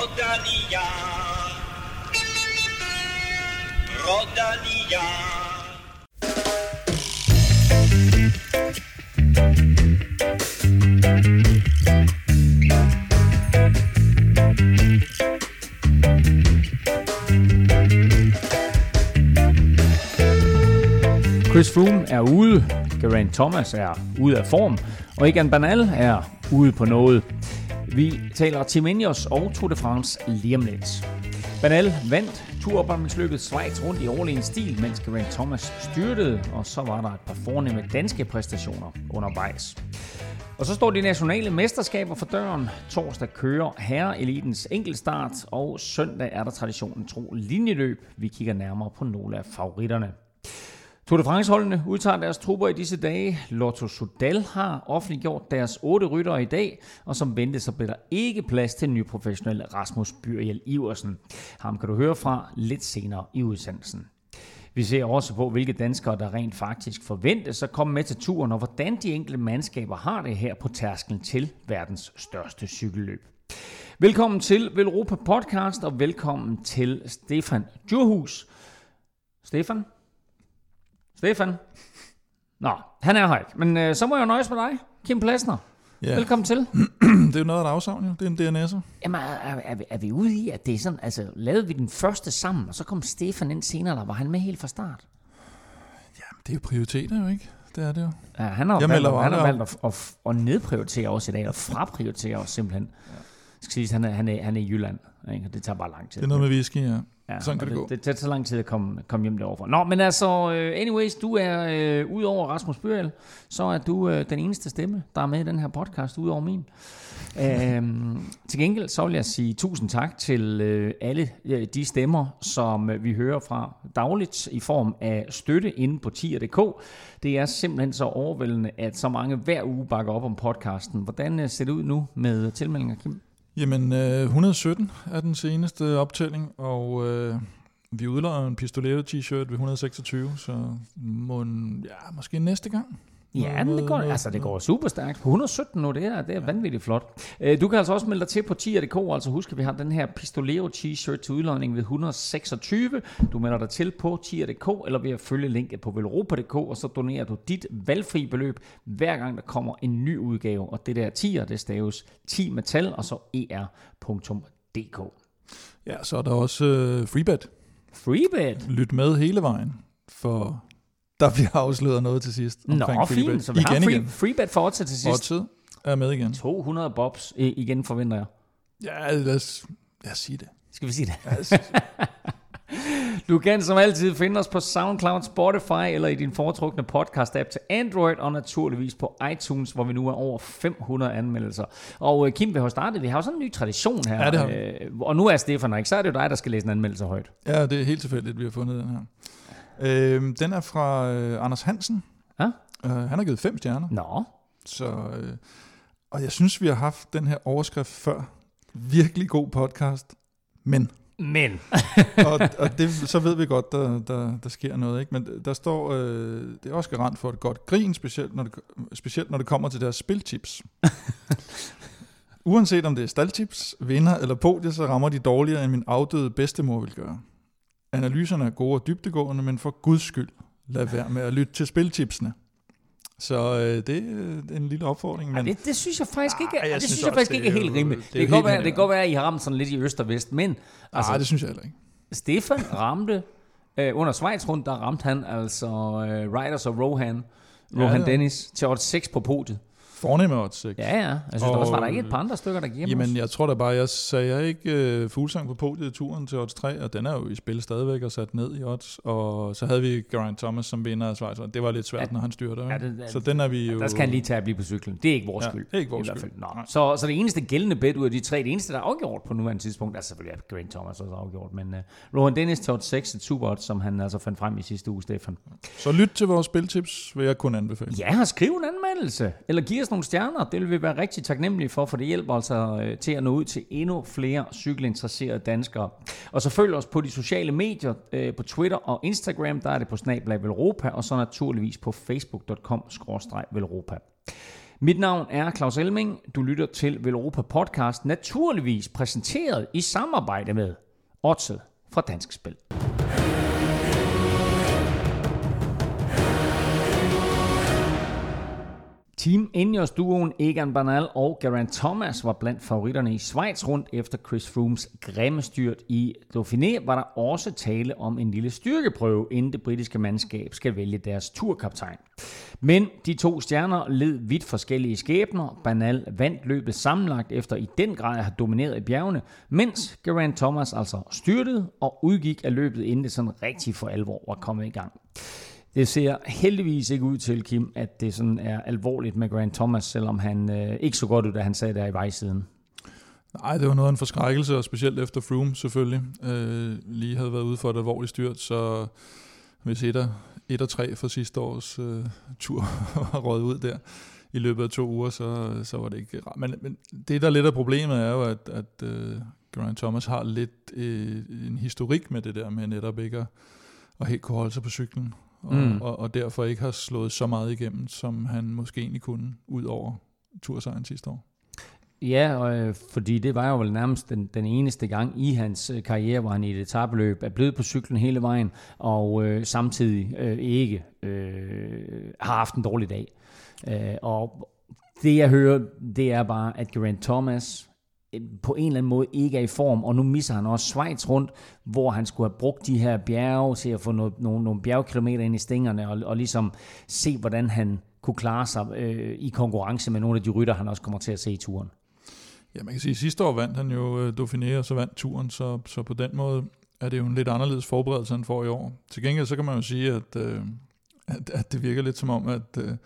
Rodalia. Rodalia. Chris Froome er ude, Geraint Thomas er ude af form, og Egan Bernal er ude på noget. Vi taler Tim Ineos og Tour de France lige om lidt. Banal vandt turopvarmningsløbet Schweiz rundt i overlegen stil, mens Geraint Thomas styrtede, og så var der et par fornemme danske præstationer undervejs. Og så står de nationale mesterskaber for døren. Torsdag kører herreelitens enkeltstart, og søndag er der traditionen tro linjeløb. Vi kigger nærmere på nogle af favoritterne. Tour de France-holdene udtager deres trupper i disse dage. Lotto Sudal har offentliggjort deres otte ryttere i dag, og som ventet så bliver der ikke plads til ny professionel Rasmus Byriel Iversen. Ham kan du høre fra lidt senere i udsendelsen. Vi ser også på, hvilke danskere, der rent faktisk forventes at komme med til turen, og hvordan de enkelte mandskaber har det her på tærsklen til verdens største cykelløb. Velkommen til Velropa Podcast, og velkommen til Stefan Djurhus. Stefan? Stefan? Nå, han er her ikke. Men øh, så må jeg jo nøjes med dig, Kim Plæsner. Ja. Velkommen til. det er jo noget af et afsavn, jo. Det er en DNS'er. Jamen, er, er, vi, er vi ude i, at det er sådan, altså, lavede vi den første sammen, og så kom Stefan ind senere, der var han med helt fra start? Jamen, det er jo prioriteter, jo ikke? Det er det jo. Ja, han har valgt, han har valgt at, at, at, nedprioritere os i dag, og fraprioritere os simpelthen. Ja. Skal sige, han er, han, er, han er i Jylland, ikke? og det tager bare lang tid. Det er noget med whisky, ja. Ja, Sådan kan og det gå. Det, det tager så lang tid at komme, komme hjem derovre. Nå, men altså, øh, anyways, du er, øh, udover Rasmus Børl, så er du øh, den eneste stemme, der er med i den her podcast, udover min. øhm, til gengæld så vil jeg sige tusind tak til øh, alle øh, de stemmer, som øh, vi hører fra dagligt i form af støtte inde på tier.dk. Det er simpelthen så overvældende, at så mange hver uge bakker op om podcasten. Hvordan øh, ser det ud nu med tilmeldinger, Kim? Jamen, øh, 117 er den seneste optælling, og øh, vi udløjer en Pistolero t-shirt ved 126, så må ja, måske næste gang. Ja, men det går, altså, det går super stærkt. På 117 nu, det er, det er vanvittigt flot. Øh, Du kan altså også melde dig til på tier.dk, altså husk, at vi har den her Pistolero t-shirt til udlodning ved 126. Du melder dig til på tier.dk, eller ved at følge linket på velropa.dk, og så donerer du dit valgfri beløb, hver gang der kommer en ny udgave. Og det der tier, det staves 10 med tal, og så er.dk. Ja, så er der også øh, freebet. Freebet. Lyt med hele vejen, for der bliver afsløret noget til sidst. Nå, fint. Freebet. Så vi har igen, free, igen. freebet for til sidst. Oddset er med igen. 200 bobs i- igen, forventer jeg. Ja, lad os, lad os sige det. Skal vi sige det? Sige. Du kan som altid finde os på SoundCloud, Spotify eller i din foretrukne podcast-app til Android, og naturligvis på iTunes, hvor vi nu er over 500 anmeldelser. Og øh, Kim, vi har jo startet, vi har jo sådan en ny tradition her. Ja, det har vi. øh, og nu er Stefan ikke, så er det jo dig, der skal læse en anmeldelse højt. Ja, det er helt tilfældigt, at vi har fundet den her. Øhm, den er fra øh, Anders Hansen. Ja. Øh, han har givet fem stjerner. Nå, Så, øh, og jeg synes, vi har haft den her overskrift før. Virkelig god podcast. Men, men. og, og det, så ved vi godt, der, der, der sker noget. Ikke? Men der står, øh, det er også garant for et godt grin, specielt når det, specielt når det kommer til deres spiltips. Uanset om det er staldtips, vinder eller podier, så rammer de dårligere, end min afdøde bedstemor vil gøre. Analyserne er gode og dybtegående, men for guds skyld, lad være med at lytte til spiltipsene. Så øh, det er en lille opfordring. Men, Men, det, det synes jeg faktisk ikke, Ej, jeg det synes synes jeg faktisk det ikke er helt rimeligt. det Det, kan godt helt være, det kan godt være, at I har ramt sådan lidt i øst og vest, men altså, det synes jeg heller ikke. Stefan ramte, øh, under Schweiz rundt, der ramte han altså øh, Riders og Rohan, Ja, Rohan det- Dennis til odds 6 på podiet. Fornemme odds 6. Ja, ja. Jeg synes og, Og- også, var der ikke et par andre stykker, der gik Jamen, jeg tror da bare, jeg sagde jeg ikke uh, fuglsang på podiet i turen til odds 3, og den er jo i spil stadigvæk og sat ned i odds. Og så havde vi Geraint Thomas som vinder af Schweiz, og det var lidt svært, Ja. når han styrter. Ja, ikke? det- så den er vi jo... Der skal han lige tage at blive på cyklen. Det er ikke vores Ja, skyld. det er ikke vores i hvert skyld. fald. Nå. Nej. Så, så det eneste gældende bet ud af de tre, det eneste, der er afgjort på nuværende tidspunkt, er selvfølgelig at Grant Thomas også afgjort, men uh, Rohan Dennis til odds 6, et super odds, som han altså fandt frem i sidste uge, Stefan. Så lyt til vores spiltips, vil jeg kun anbefale. Ja, og skriv en anmeldelse, eller giv os nogle stjerner. Det vil vi være rigtig taknemmelige for, for det hjælper altså øh, til at nå ud til endnu flere cykelinteresserede danskere. Og så følg os på de sociale medier, øh, på Twitter og Instagram, der er det på Snablag Velropa, og så naturligvis på facebook.com Velropa. Mit navn er Claus Elming. Du lytter til Velropa Podcast, naturligvis præsenteret i samarbejde med Otze fra Dansk Spil. Team Ineos duoen Egan Bernal og Geraint Thomas var blandt favoritterne i Schweiz rundt efter Chris Froomes grimme styrt i Dauphiné, var der også tale om en lille styrkeprøve, inden det britiske mandskab skal vælge deres turkaptajn. Men de to stjerner led vidt forskellige skæbner. Bernal vandt løbet sammenlagt efter i den grad at have domineret i bjergene, mens Geraint Thomas altså styrtede og udgik af løbet, inden det sådan rigtig for alvor var kommet i gang. Det ser heldigvis ikke ud til, Kim, at det sådan er alvorligt med Grant Thomas, selvom han øh, ikke så godt ud, da han sad der i vejsiden. Nej, det var noget af en forskrækkelse, og specielt efter Froome selvfølgelig øh, lige havde været ude for et alvorligt styrt, så hvis et af, et og tre for sidste års øh, tur var røget ud der i løbet af to uger, så, så var det ikke rart. Men, men det, der lidt af problemet, er jo, at, at øh, Grant Thomas har lidt øh, en historik med det der med netop ikke at, at helt kunne holde sig på cyklen og, mm. og, og derfor ikke har slået så meget igennem, som han måske egentlig kunne, ud over tursejren sidste år. Ja, og, øh, fordi det var jo vel nærmest den, den eneste gang i hans øh, karriere, hvor han i et etabløb er blevet på cyklen hele vejen, og øh, samtidig øh, ikke øh, har haft en dårlig dag. Øh, og det jeg hører, det er bare, at Geraint Thomas på en eller anden måde ikke er i form, og nu misser han også Schweiz rundt, hvor han skulle have brugt de her bjerge til at få nogle, nogle, nogle bjergkilometer ind i stængerne, og, og ligesom se, hvordan han kunne klare sig øh, i konkurrence med nogle af de rytter, han også kommer til at se i turen. Ja, man kan sige, at sidste år vandt han jo øh, Dauphiné, og så vandt turen, så, så på den måde er det jo en lidt anderledes forberedelse, han får i år. Til gengæld så kan man jo sige, at, øh, at, at det virker lidt som om, at øh,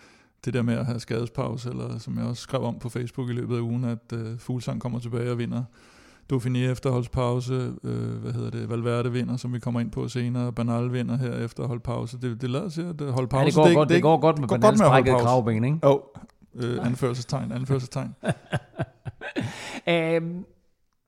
det der med at have skadespause, eller som jeg også skrev om på Facebook i løbet af ugen, at øh, Fuglsang kommer tilbage og vinder Dauphiné efter holdspause, øh, hvad hedder det, Valverde vinder, som vi kommer ind på senere, Banal vinder her efter holdpause. Det, det lader sig at øh, holde pause. Ja, det, går det, godt, det, det, går godt med Banals brækket kravben, ikke? Jo, oh, øh, anførselstegn, anførselstegn. um,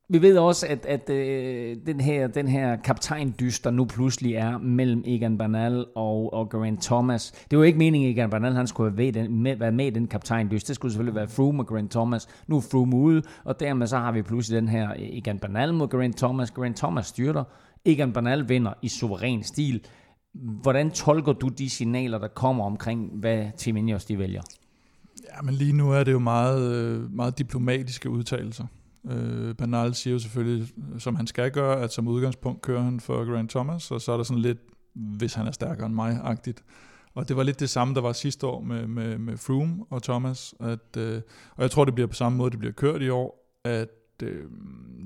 Vi ved også, at, at øh, den her, den her kaptajndyst, der nu pludselig er mellem Egan Bernal og, og Grant Thomas. Det var ikke meningen, at Egan Bernal han skulle være, den, med, være med i den kaptajndyst. Det skulle selvfølgelig være Froome og Grant Thomas. Nu er Froome ude, og dermed så har vi pludselig den her øh, Egan Bernal mod Grant Thomas. Grant Thomas styrter. Egan Bernal vinder i suveræn stil. Hvordan tolker du de signaler, der kommer omkring, hvad Team Ineos de vælger? Ja, men lige nu er det jo meget, øh, meget diplomatiske udtalelser. Øh, Bernal siger jo selvfølgelig, som han skal gøre, at som udgangspunkt kører han for Grant Thomas, og så er der sådan lidt, hvis han er stærkere end mig-agtigt. Og det var lidt det samme, der var sidste år med, med, med Froome og Thomas. At, øh, og jeg tror, det bliver på samme måde, det bliver kørt i år, at øh,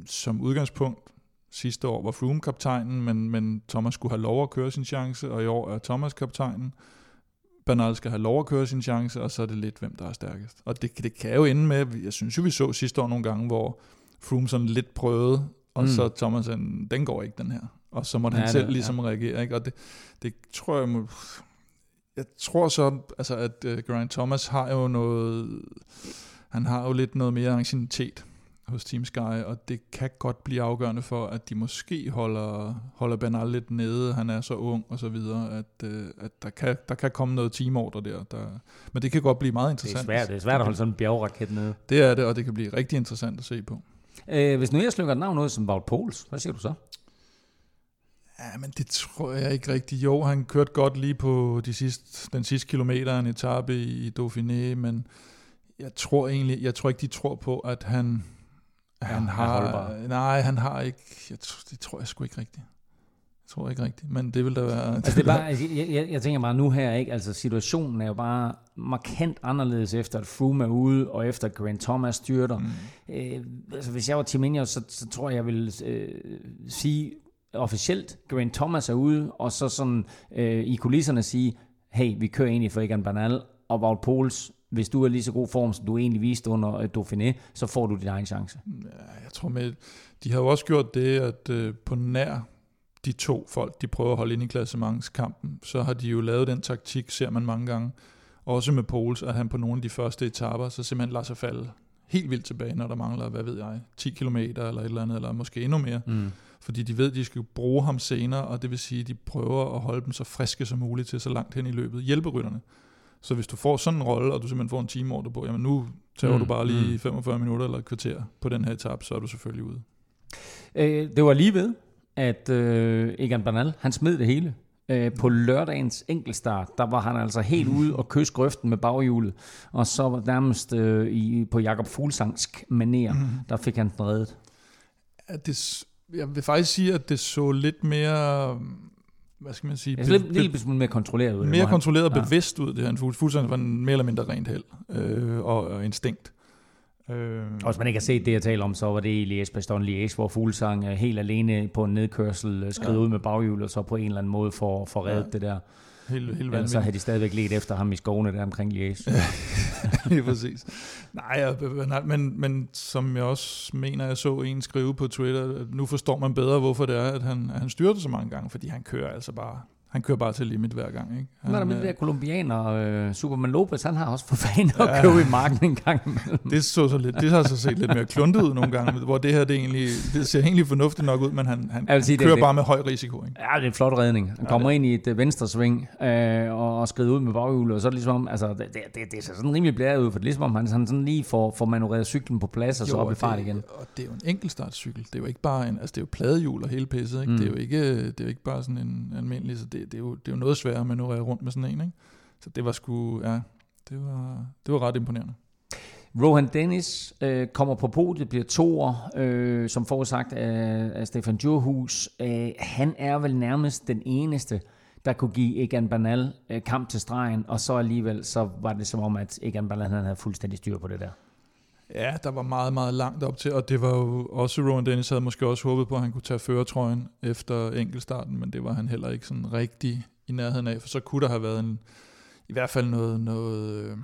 som udgangspunkt sidste år var Froome kaptajnen, men, men Thomas skulle have lov at køre sin chance, og i år er Thomas kaptajnen. Bernal skal have lov at køre sin chance, og så er det lidt, hvem der er stærkest. Og det, det kan jo ende med, jeg synes jo, vi så sidste år nogle gange, hvor Froome sådan lidt prøvede, og mm. så Thomas sagde, den går ikke, den her. Og så måtte ja, han selv det, ligesom ja. reagere. Ikke? Og det, det tror jeg, må, jeg tror så, altså, at uh, Grant Thomas har jo noget, han har jo lidt noget mere anciennitet hos Team Sky, og det kan godt blive afgørende for, at de måske holder, holder Bernal lidt nede, han er så ung og så videre, at, øh, at der, kan, der kan komme noget teamorder der, der. Men det kan godt blive meget interessant. Det er svært, det er svært at holde sådan en bjergraket nede. Det er det, og det kan blive rigtig interessant at se på. Øh, hvis nu jeg slukker et navn noget som Wout Poels, hvad siger du så? Ja, men det tror jeg ikke rigtigt. Jo, han kørte godt lige på de sidste, den sidste kilometer en etape i Dauphiné, men jeg tror egentlig, jeg tror ikke, de tror på, at han han ja, har, nej, han har ikke, jeg, det tror jeg sgu ikke rigtigt. Jeg tror ikke rigtigt, men det vil da være... Altså, det er bare, altså, jeg, jeg, jeg tænker bare nu her, ikke? Altså, situationen er jo bare markant anderledes efter, at Froome er ude, og efter Grant Thomas styrter. Mm. Øh, altså, hvis jeg var Team Ineos, så, så tror jeg, jeg vil øh, sige officielt, Grant Thomas er ude, og så sådan øh, i kulisserne sige, hey, vi kører egentlig for Egan Bernal, og Wout Poels hvis du er lige så god form, som du egentlig viste under uh, Dauphiné, så får du din egen chance. Ja, jeg tror med, de har jo også gjort det, at uh, på nær de to folk, de prøver at holde ind i klassementskampen, så har de jo lavet den taktik, ser man mange gange, også med Pols, at han på nogle af de første etaper, så simpelthen lader sig falde helt vildt tilbage, når der mangler, hvad ved jeg, 10 km eller et eller andet, eller måske endnu mere. Mm. Fordi de ved, at de skal bruge ham senere, og det vil sige, at de prøver at holde dem så friske som muligt til så langt hen i løbet. Hjælperytterne. Så hvis du får sådan en rolle, og du simpelthen får en time over på, jamen nu tager mm. du bare lige 45 mm. minutter eller et kvarter på den her etape, så er du selvfølgelig ude. Øh, det var lige ved, at øh, Egan Bernal, han smed det hele. Øh, på lørdagens enkeltstart, der var han altså helt ude og kysse grøften med baghjulet, og så var nærmest øh, i, på Jakob Fuglsangsk maner, mm. der fik han den reddet. Ja, det, jeg vil faktisk sige, at det så lidt mere hvad skal man sige? Ja, lidt, lidt smule mere kontrolleret ud. Mere kontrolleret og bevidst ud, det her. Fuglsang var mere eller mindre rent held øh, og, og instinkt. Øh, og hvis man ikke har set det, jeg taler om, så var det i Liège, Bastogne Liège, hvor Fuglsang er helt alene på en nedkørsel, øh, skrider ja. ud med baghjul, og så på en eller anden måde får, får reddet ja. det der. Helt, helt Ellers så havde de stadigvæk let efter ham i skovene der omkring Liège. ja, præcis. Nej, men, men som jeg også mener, jeg så en skrive på Twitter, nu forstår man bedre, hvorfor det er, at han, at han styrte så mange gange, fordi han kører altså bare han kører bare til limit hver gang. Ikke? Han, er der med det der kolumbianer, uh, Superman Lopez, han har også for fanden at ja, købe i marken en gang imellem. Det, så så lidt, det har så set lidt mere kluntet ud nogle gange, hvor det her det egentlig, det ser egentlig fornuftigt nok ud, men han, han, sige, han kører det, bare med høj risiko. Ikke? Ja, det er en flot redning. Han kommer ja, ind i et uh, venstre sving uh, og, og skrider ud med baghjulet, og så er det ligesom, altså, det, det, det, ser sådan rimelig blæret ud, for det er ligesom, om han, han sådan lige får, får manøvreret cyklen på plads, og jo, så op i fart igen. Og det er jo en enkeltstartcykel. Det er jo ikke bare en, altså det er jo pladehjul og hele pisset. Ikke? Mm. Det, er jo ikke, det er jo ikke bare sådan en almindelig, så det, det, er jo, det er jo noget sværere at manøvrere rundt med sådan en. Ikke? Så det var sgu, ja, det var, det var ret imponerende. Rohan Dennis øh, kommer på podiet, bliver toer, øh, som forudsagt af, af Stefan Djurhus. Øh, han er vel nærmest den eneste, der kunne give Egan Bernal øh, kamp til stregen, og så alligevel så var det som om, at Egan Bernal han havde fuldstændig styr på det der. Ja, der var meget, meget langt op til, og det var jo også, Rowan Dennis havde måske også håbet på, at han kunne tage føretrøjen efter enkeltstarten, men det var han heller ikke sådan rigtig i nærheden af, for så kunne der have været en, i hvert fald noget, noget øh,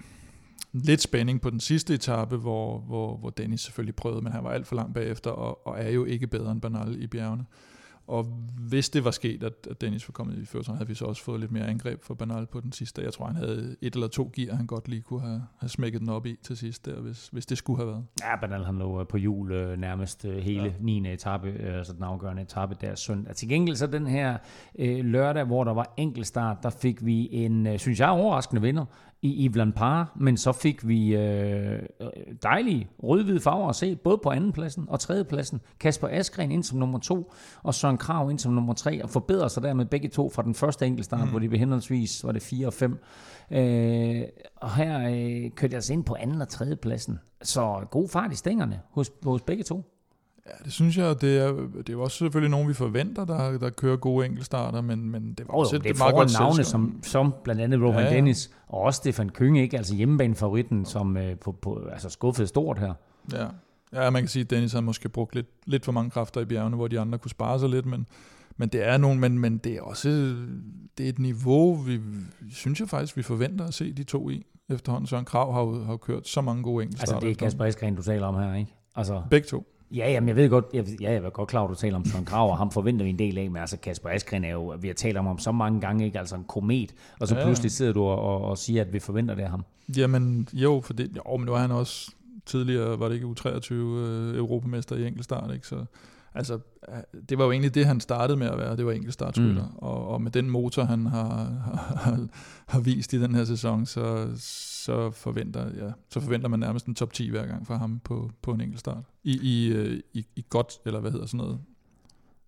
lidt spænding på den sidste etape, hvor, hvor, hvor Dennis selvfølgelig prøvede, men han var alt for langt bagefter, og, og er jo ikke bedre end Bernal i bjergene. Og hvis det var sket, at Dennis var kommet i først, så havde vi så også fået lidt mere angreb for Bernal på den sidste. Jeg tror, han havde et eller to gear, han godt lige kunne have, have smækket den op i til sidst, der, hvis, hvis det skulle have været. Ja, Bernal han lå på jul øh, nærmest øh, hele ja. 9. etape, øh, altså den afgørende etape der søndag. Til gengæld så den her øh, lørdag, hvor der var enkeltstart, der fik vi en, øh, synes jeg, overraskende vinder i Yves Par, men så fik vi øh, dejlige rød-hvide farver at se, både på andenpladsen og tredjepladsen. Kasper Askren ind som nummer to, og Søren Krav ind som nummer tre, og forbedrer sig dermed begge to fra den første enkeltstart, mm. hvor de ved henholdsvis var det 4 og 5. Øh, og her øh, kørte jeg altså ind på anden og tredjepladsen. Så god fart i stængerne hos, hos begge to. Ja, det synes jeg, det er, det er jo også selvfølgelig nogen, vi forventer, der, der kører gode enkeltstarter, men, men det var oh, også det, det meget godt navne, som, som blandt andet Roman ja, ja. Dennis, og også Stefan Kønge, ikke? altså hjemmebanefavoritten, som øh, på, på, altså skuffede stort her. Ja. ja, man kan sige, at Dennis har måske brugt lidt, lidt for mange kræfter i bjergene, hvor de andre kunne spare sig lidt, men, men det er nogen, men, men det er også det er et niveau, vi synes jeg faktisk, vi forventer at se de to i efterhånden. Søren Krav har jo, har kørt så mange gode enkeltstarter. Altså det er Kasper Eskren, du taler om her, ikke? Altså, Begge to. Ja, jamen, jeg ved godt, jeg, ja, jeg er godt klar, at du taler om Søren Grav, og ham forventer vi en del af, men altså Kasper Askren er jo, vi har talt om ham så mange gange, ikke? altså en komet, og så ja. pludselig sidder du og, og, og siger, at vi forventer det af ham. Jamen, jo, for det, jo, men nu er han også tidligere, var det ikke U23 øh, europamester i enkeltstart, ikke? Så, altså, det var jo egentlig det, han startede med at være, det var enkeltstartskytter, mm. og, og med den motor, han har, har, har vist i den her sæson, så, så, forventer, ja, så forventer man nærmest en top 10 hver gang fra ham på, på en enkeltstart. I, i, øh, i, I godt, eller hvad hedder sådan noget,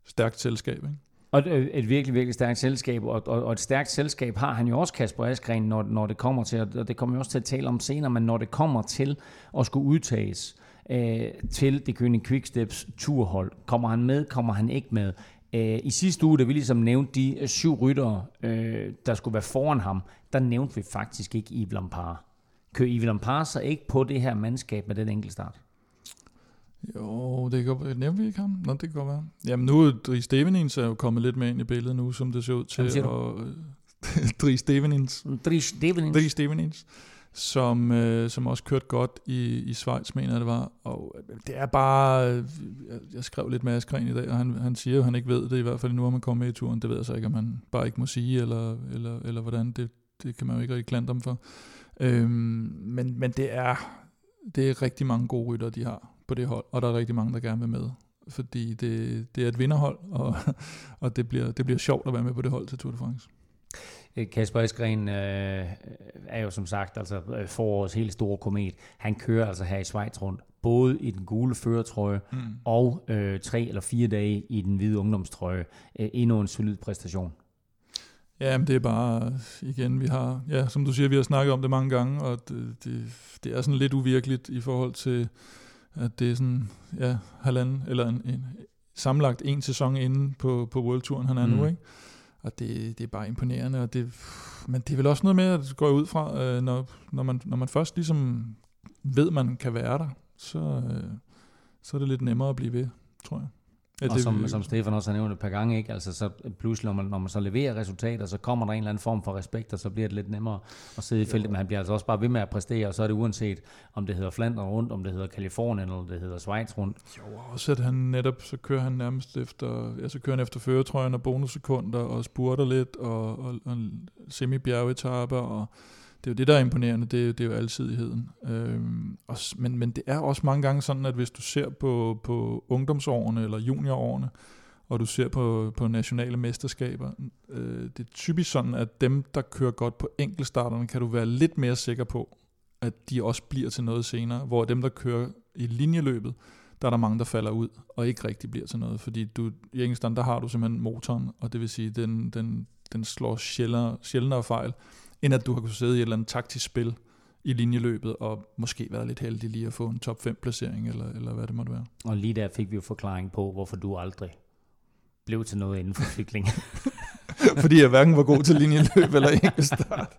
stærkt selskab, ikke? Og et, et virkelig, virkelig stærkt selskab, og, og, og et stærkt selskab har han jo også, Kasper Askren, når, når det kommer til, og det kommer vi også til at tale om senere, men når det kommer til at skulle udtages, øh, til det kønne Quicksteps turhold. Kommer han med, kommer han ikke med? Øh, I sidste uge, da vi ligesom nævnte de syv ryttere, øh, der skulle være foran ham, der nævnte vi faktisk ikke Yves Lampard. Kører Lampard så ikke på det her mandskab med den enkelte start? Jo, det kan godt Nævnte vi ikke ham? Nå, det kan godt være. Jamen nu er Dries Stevenins er jo kommet lidt med ind i billedet nu, som det ser ud til. Og, Dries Stevenins. Dries Stevenins. Dries Stevenins som, øh, som også kørte godt i, i Schweiz, mener jeg det var. Og øh, det er bare, øh, jeg skrev lidt med Askren i dag, og han, han siger at han ikke ved det, i hvert fald nu har man kommet med i turen. Det ved jeg så ikke, om han bare ikke må sige, eller, eller, eller hvordan. Det, det kan man jo ikke rigtig klandre dem for. Øhm, men, men det er, det er rigtig mange gode rytter, de har på det hold, og der er rigtig mange, der gerne vil med. Fordi det, det er et vinderhold, og, og det, bliver, det bliver sjovt at være med på det hold til Tour de France. Øh, Kasper Eskren øh, er jo som sagt altså øh, forårets helt store komet. Han kører altså her i Schweiz rundt, både i den gule føretrøje mm. og øh, tre eller fire dage i den hvide ungdomstrøje. Øh, endnu en solid præstation. Ja, men det er bare, igen, vi har, ja, som du siger, vi har snakket om det mange gange, og det, det, det er sådan lidt uvirkeligt i forhold til, at det er sådan, ja, halvanden, eller en, en sammenlagt en sæson inde på, på World Touren, han er mm. nu, ikke? Og det, det er bare imponerende, og det, men det er vel også noget med, at det går ud fra, øh, når, når, man, når man først ligesom ved, man kan være der, så, øh, så er det lidt nemmere at blive ved, tror jeg. Ja, og som, som Stefan også har nævnt et par gange, ikke? Altså, så pludselig, når man, når man så leverer resultater, så kommer der en eller anden form for respekt, og så bliver det lidt nemmere at sidde i feltet, men han bliver altså også bare ved med at præstere, og så er det uanset, om det hedder Flandern rundt, om det hedder Kalifornien, eller det hedder Schweiz rundt. Jo, også at han netop, så kører han nærmest efter, ja, så kører han efter føretrøjen og bonussekunder, og spurter lidt, og, og, og semi-bjergetappe, og det er jo det, der er imponerende, det, det er jo alsidigheden. Øhm, og, men, men det er også mange gange sådan, at hvis du ser på, på ungdomsårene eller juniorårene, og du ser på, på nationale mesterskaber, øh, det er typisk sådan, at dem, der kører godt på enkeltstarterne, kan du være lidt mere sikker på, at de også bliver til noget senere, hvor dem, der kører i linjeløbet, der er der mange, der falder ud, og ikke rigtig bliver til noget, fordi du, i enkeltstand, der har du simpelthen motoren, og det vil sige, den, den, den slår sjældnere, sjældnere fejl, end at du har kunnet sidde i et eller andet taktisk spil i linjeløbet, og måske været lidt heldig lige at få en top 5 placering, eller, eller hvad det måtte være. Og lige der fik vi jo forklaring på, hvorfor du aldrig blev til noget inden for cykling. Fordi jeg hverken var god til linjeløb eller enkeltstart.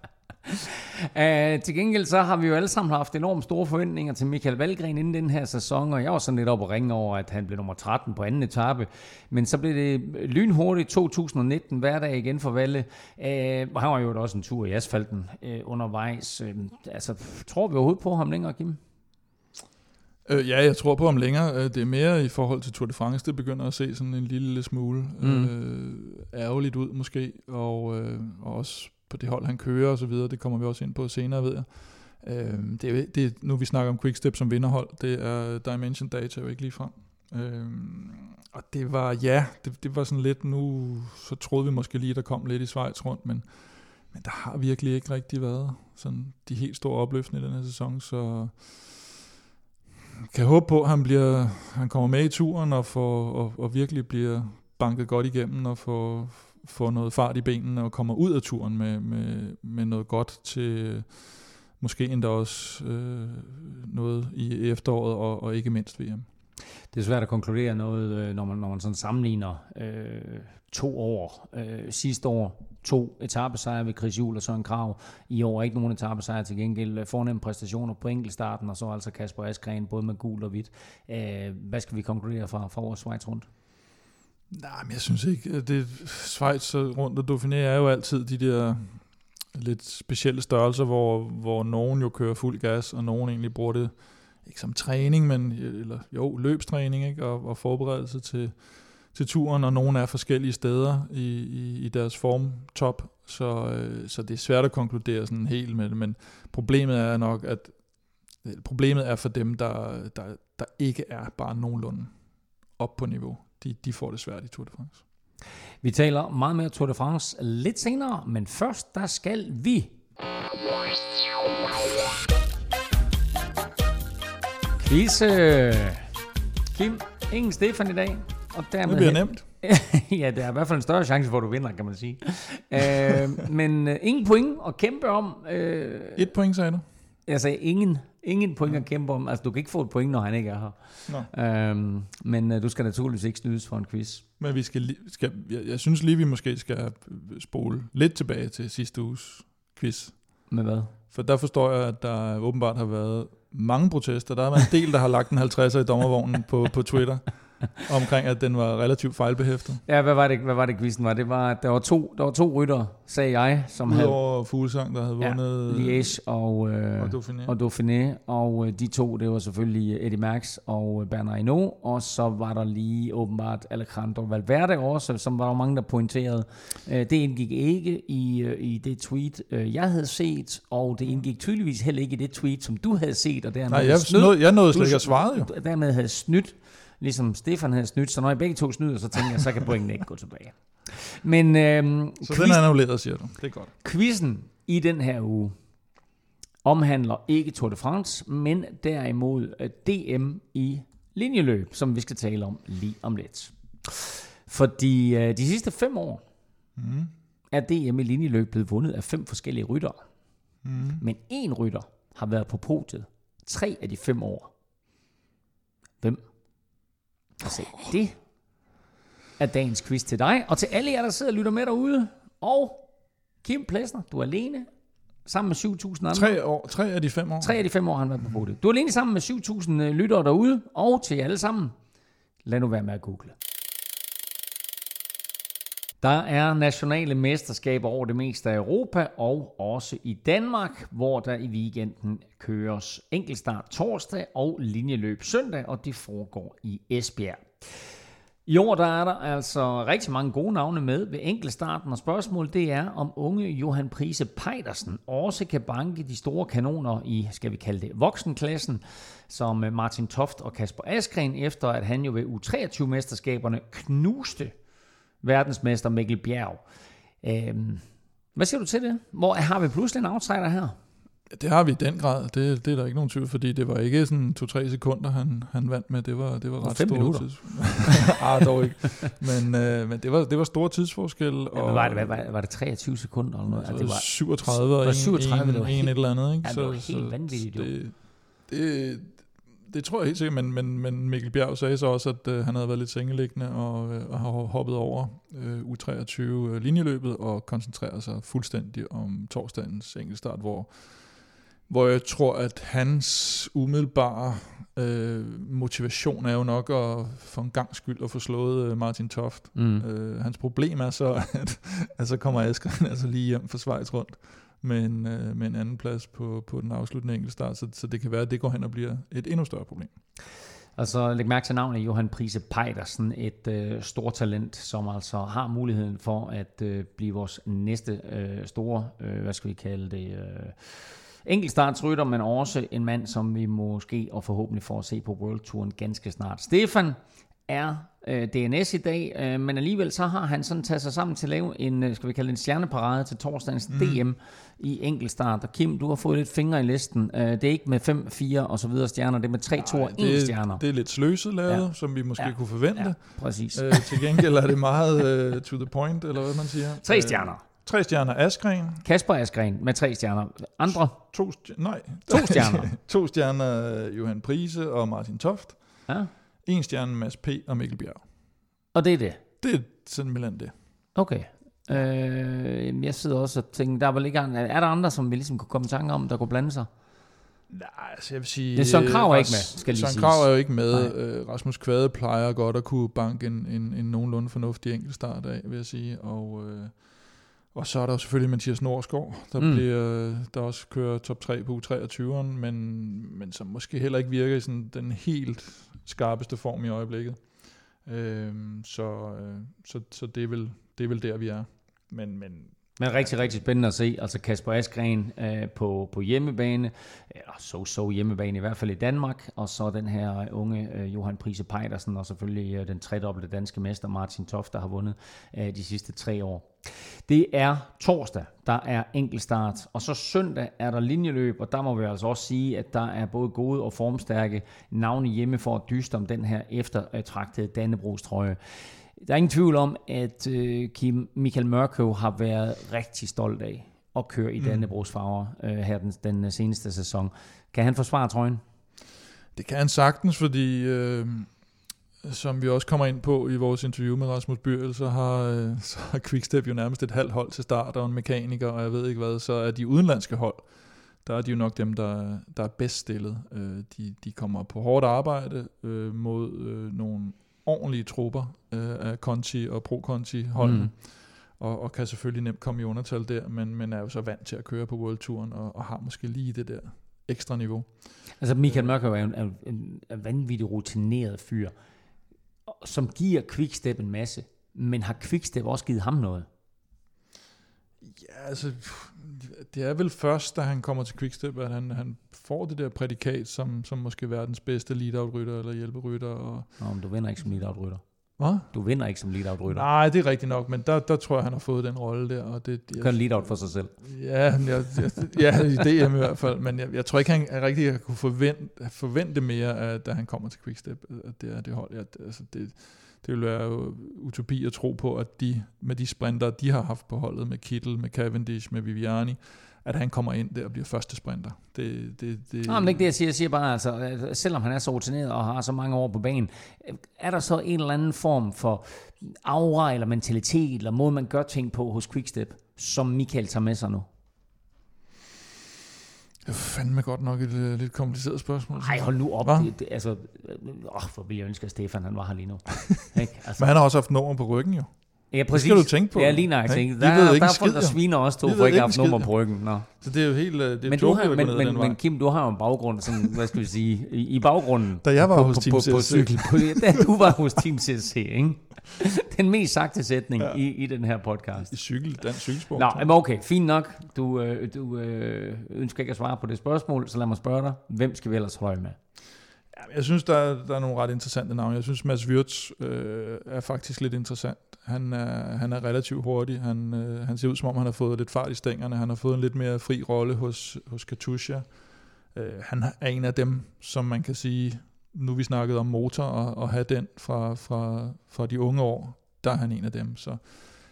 Uh, til gengæld så har vi jo alle sammen haft enormt store forventninger til Michael Valgren inden den her sæson, og jeg var sådan lidt op og ringe over, at han blev nummer 13 på anden etape. Men så blev det lynhurtigt 2019 hverdag igen for Valle. Uh, og han var jo også en tur i asfalten uh, undervejs. Uh, altså, tror vi overhovedet på ham længere, Kim? Øh, ja, jeg tror på ham længere. Det er mere i forhold til Tour de France, det begynder at se sådan en lille smule mm. øh, ærgerligt ud måske, og, øh, og også på det hold, han kører og så videre. Det kommer vi også ind på senere, ved jeg. Øh, det, er, det er, nu vi snakker om Quickstep som vinderhold, det er Dimension Data jo ikke lige frem. Øh, og det var, ja, det, det var sådan lidt, nu så troede vi måske lige, der kom lidt i Schweiz rundt, men, men der har virkelig ikke rigtig været sådan de helt store opløftende i den her sæson, så kan håbe på, at han, bliver, han kommer med i turen og, får, og, og virkelig bliver banket godt igennem og får, får noget fart i benene og kommer ud af turen med, med, med noget godt til måske endda også øh, noget i efteråret og, og ikke mindst VM. Det er svært at konkludere noget, øh, når man, når man sådan sammenligner øh, to år. Øh, sidste år to etappesejre ved Chris Juhl og Søren Krav. I år ikke nogen etappesejre til gengæld. Øh, fornemme præstationer på enkeltstarten, og så altså Kasper Askren, både med gul og hvidt. Øh, hvad skal vi konkludere fra, fra vores Schweiz rundt? Nej, men jeg synes ikke, det Schweiz rundt og Dauphiné er jo altid de der lidt specielle størrelser, hvor, hvor nogen jo kører fuld gas, og nogen egentlig bruger det ikke som træning, men eller, jo, løbstræning ikke? Og, og forberedelse til, til turen, og nogen er forskellige steder i, i, i deres formtop, så, øh, så det er svært at konkludere sådan helt med det, men problemet er nok, at problemet er for dem, der, der, der ikke er bare nogenlunde op på niveau de, de får det svært i Tour de France. Vi taler meget mere Tour de France lidt senere, men først der skal vi... Quizze! Kim, ingen Stefan i dag. Og dermed det bliver nemt. ja, det er i hvert fald en større chance for, at du vinder, kan man sige. øh, men øh, ingen point at kæmpe om. Øh, Et point, sagde du? Jeg sagde ingen. Ingen point at kæmpe om. Altså, du kan ikke få et point, når han ikke er her. Nå. Øhm, men uh, du skal naturligvis ikke snydes for en quiz. Men vi skal, skal jeg, jeg synes lige, vi måske skal spole lidt tilbage til sidste uges quiz. Med hvad? For der forstår jeg, at der åbenbart har været mange protester. Der er en del, der har lagt en 50'er i dommervognen på, på Twitter. omkring, at den var relativt fejlbehæftet. Ja, hvad var det, hvad var det quizzen var? Det var, der var to, der var to rytter, sagde jeg, som Udover havde... Fuglsang, der havde vundet... Ja, Liège og, øh, og, Dauphiné. og Dauphiné. Og øh, de to, det var selvfølgelig Eddie Max og Bernard Hinault. Og så var der lige åbenbart Alejandro Valverde også, som var der mange, der pointerede. Øh, det indgik ikke i, øh, i det tweet, øh, jeg havde set, og det indgik tydeligvis heller ikke i det tweet, som du havde set. Og dermed Nej, jeg, snød, jeg nåede slet ikke at svare jo. Dermed havde snydt ligesom Stefan havde snydt, så når I begge to snyder, så tænker jeg, så kan pointene ikke gå tilbage. Men øhm, Så den er annulleret, siger du. Det er godt. quizzen i den her uge omhandler ikke Tour de France, men derimod øh, DM i linjeløb, som vi skal tale om lige om lidt. Fordi øh, de sidste fem år Mm. er DM i linjeløb blevet vundet af fem forskellige ryttere. Mm. Men én rytter har været på podiet tre af de fem år. Hvem? Altså, det er dagens quiz til dig, og til alle jer, der sidder og lytter med derude. Og Kim Plesner, du er alene, sammen med 7.000 andre. Tre, år, tre af de fem år. Tre af de fem år har han været på podiet. Du er alene sammen med 7.000 lyttere derude, og til jer alle sammen, lad nu være med at google. Der er nationale mesterskaber over det meste af Europa og også i Danmark, hvor der i weekenden køres enkeltstart torsdag og linjeløb søndag, og det foregår i Esbjerg. I år der er der altså rigtig mange gode navne med ved enkeltstarten, og spørgsmålet det er, om unge Johan Prise Pejdersen også kan banke de store kanoner i, skal vi kalde det, voksenklassen, som Martin Toft og Kasper Askren, efter at han jo ved U23-mesterskaberne knuste verdensmester Mikkel Bjerg. Øhm, hvad siger du til det? Hvor har vi pludselig en outsider her? Det har vi i den grad. Det, det er der ikke nogen tvivl, fordi det var ikke sådan 2-3 sekunder, han, han vandt med. Det var, det var ret fem store minutter. tids... ah, dog ikke. Men, øh, men det, var, det var store tidsforskel. Ja, hvad var, det, hvad, var, var det 23 sekunder eller noget? Så Altså, det var, 37 og det var en, 37, en, det var en helt- et eller andet. Ikke? Ja, det var helt vanvittigt, jo. Det, det, det tror jeg helt sikkert, men, men, men Mikkel Bjerg sagde så også, at øh, han havde været lidt sengeliggende og, øh, og har hoppet over øh, U23 øh, og koncentreret sig fuldstændig om torsdagens enkeltstart, hvor, hvor jeg tror, at hans umiddelbare øh, motivation er jo nok at for en gang skyld at få slået øh, Martin Toft. mm. Øh, hans problem er så, at, at så kommer Asger altså lige hjem fra Schweiz rundt med en, øh, med en anden plads på, på den afsluttende enkeltstart, så, så det kan være, at det går hen og bliver et endnu større problem. Og så læg mærke til navnet Johan Prise Pejdersen, et øh, stort talent, som altså har muligheden for at øh, blive vores næste øh, store, øh, hvad skal vi kalde det, øh, enkeltstartsrytter, men også en mand, som vi måske og forhåbentlig får at se på World Touren ganske snart. Stefan er øh, DNS i dag, øh, men alligevel så har han sådan taget sig sammen til at lave en, øh, skal vi kalde en stjerneparade til torsdagens mm. DM i enkeltstart. Og Kim, du har fået lidt fingre i listen. Øh, det er ikke med 5, 4 og så videre stjerner, det er med 3, 2 og 1 det, stjerner. det er lidt sløset lavet, Ja. som vi måske Ja. kunne forvente. Ja, præcis. Øh, til gengæld er det meget uh, to the point, eller hvad man siger. Tre stjerner. Øh, tre stjerner Askren, Kasper Askren med tre stjerner. Andre to, stj- nej, to stjerner. to stjerner øh, Johan Prise og Martin Toft, Ja. En stjerne Mads P. og Mikkel Bjerg. Og det er det. Det er simpelthen det. Okay. Øh, jeg sidder også og tænker, der er vel ikke er der andre, som vi ligesom kunne komme i tanke om, der kunne blande sig? Nej, altså jeg vil sige... Det er Søren Kragh er ikke med, skal lige Søren. Krav er jo ikke med. Nej. Øh, Rasmus Kvade plejer godt at kunne banke en, en, en nogenlunde fornuftig enkeltstart af, vil jeg sige. Og, øh, og så er der selvfølgelig Mathias Norsgaard, der, Mm. mm. bliver, der også kører top 3 på U23'eren, men, men som måske heller ikke virker i sådan den helt skarpeste form i øjeblikket. Øh, så, øh, så, så det, er vel, det er vel der, vi er. Men, men men rigtig, rigtig spændende at se. Altså Kasper Askren øh, på, på hjemmebane, eller så-så hjemmebane i hvert fald i Danmark, og så den her unge øh, Johan Prise Pejdersen, og selvfølgelig øh, den tredobbelte danske mester Martin Toft, der har vundet øh, de sidste tre år. Det er torsdag, der er enkeltstart, og så søndag er der linjeløb, og der må vi altså også sige, at der er både gode og formstærke navne hjemme for at dyste om den her eftertragtede Dannebrogs-trøje. Der er ingen tvivl om, at øh, Kim Michael Mørkøv har været rigtig stolt af at køre i Mm. Dannebrogs farver øh, her den, den øh, seneste sæson. Kan han forsvare trøjen? Det kan han sagtens, fordi øh, som vi også kommer ind på i vores interview med Rasmus Byrl, så har, øh, så har Quickstep jo nærmest et halvt hold til start, og en mekaniker, og jeg ved ikke hvad, så er de udenlandske hold, der er de jo nok dem, der, der er bedst stillet. Øh, de, de kommer på hårdt arbejde øh, mod øh, nogle ordentlige trupper øh, af Conti og Pro-Conti holdene. Mm. Og, og kan selvfølgelig nemt komme i undertal der, men, men er jo så vant til at køre på World Touren, og, og har måske lige det der ekstra niveau. Altså Michael Mørkøv er jo en, en, en, en vanvittig rutineret fyr, som giver Quickstep en masse, men har Quickstep også givet ham noget? Ja, altså, det er vel først, da han kommer til Quickstep, at han, han får det der prædikat som, som måske verdens bedste lead-out-rytter eller hjælperytter. Og... Nå, men du vinder ikke som lead-out-rytter. Hvad? Du vinder ikke som lead-out-rytter. Nej, det er rigtigt nok, men der, der tror jeg, han har fået den rolle der. Og det, du kan lead-out for sig selv. Ja, jeg, jeg, ja i DM i hvert fald, men jeg, jeg tror ikke, han rigtig har kunne forvente, forvente mere, at, da han kommer til Quickstep, at det er det hold. Ja, altså det, det vil være øh, utopi at tro på, at de med de sprinter, de har haft på holdet med Kittel, med Cavendish, med Viviani, at han kommer ind der og bliver første sprinter. Det, det, det, Nej, men det er ikke det, jeg siger. Jeg siger bare, altså, altså, selvom han er så rutineret og har så mange år på banen, øh, er der så en eller anden form for aura eller mentalitet, eller måde, man gør ting på hos Quickstep, som Michael tager med sig nu? Det er fandme godt nok et uh, lidt kompliceret spørgsmål. Nej, hold nu op. Det, det, altså, åh, hvor ville jeg ønske, at Stefan han var her lige nu. ikke? Altså. Men han har også haft nummer på ryggen jo. Ja, præcis. Det skal du tænke på. Ja, lige nok. Der, ved der, der er folk, der sviner også to, for ikke have nummer på ryggen. Nå. Så det er jo helt øh, det er men, du har, men, men, men Kim, du har jo en baggrund, sådan, hvad skal vi sige, i, i baggrunden. Da jeg var på, hos Team CSC. På, på cykel, på, da du var hos Team CSC, ikke? Den mest sagte sætning ja. i, i den her podcast. I cykel, den cykelsport. Nå, men okay, fint nok. Du, øh, du øh, ønsker ikke at svare på det spørgsmål, så lad mig spørge dig. Hvem skal vi ellers holde med? Jeg synes, der er, der er nogle ret interessante navne. Jeg synes, Mads Wirtz øh, er faktisk lidt interessant. Han er, han er relativt hurtig. Han, øh, han ser ud, som om han har fået lidt fart i stængerne. Han har fået en lidt mere fri rolle hos, hos Katusha. Øh, han er en af dem, som man kan sige, nu vi snakket om motor og, og have den fra, fra, fra de unge år, der er han en af dem. Så,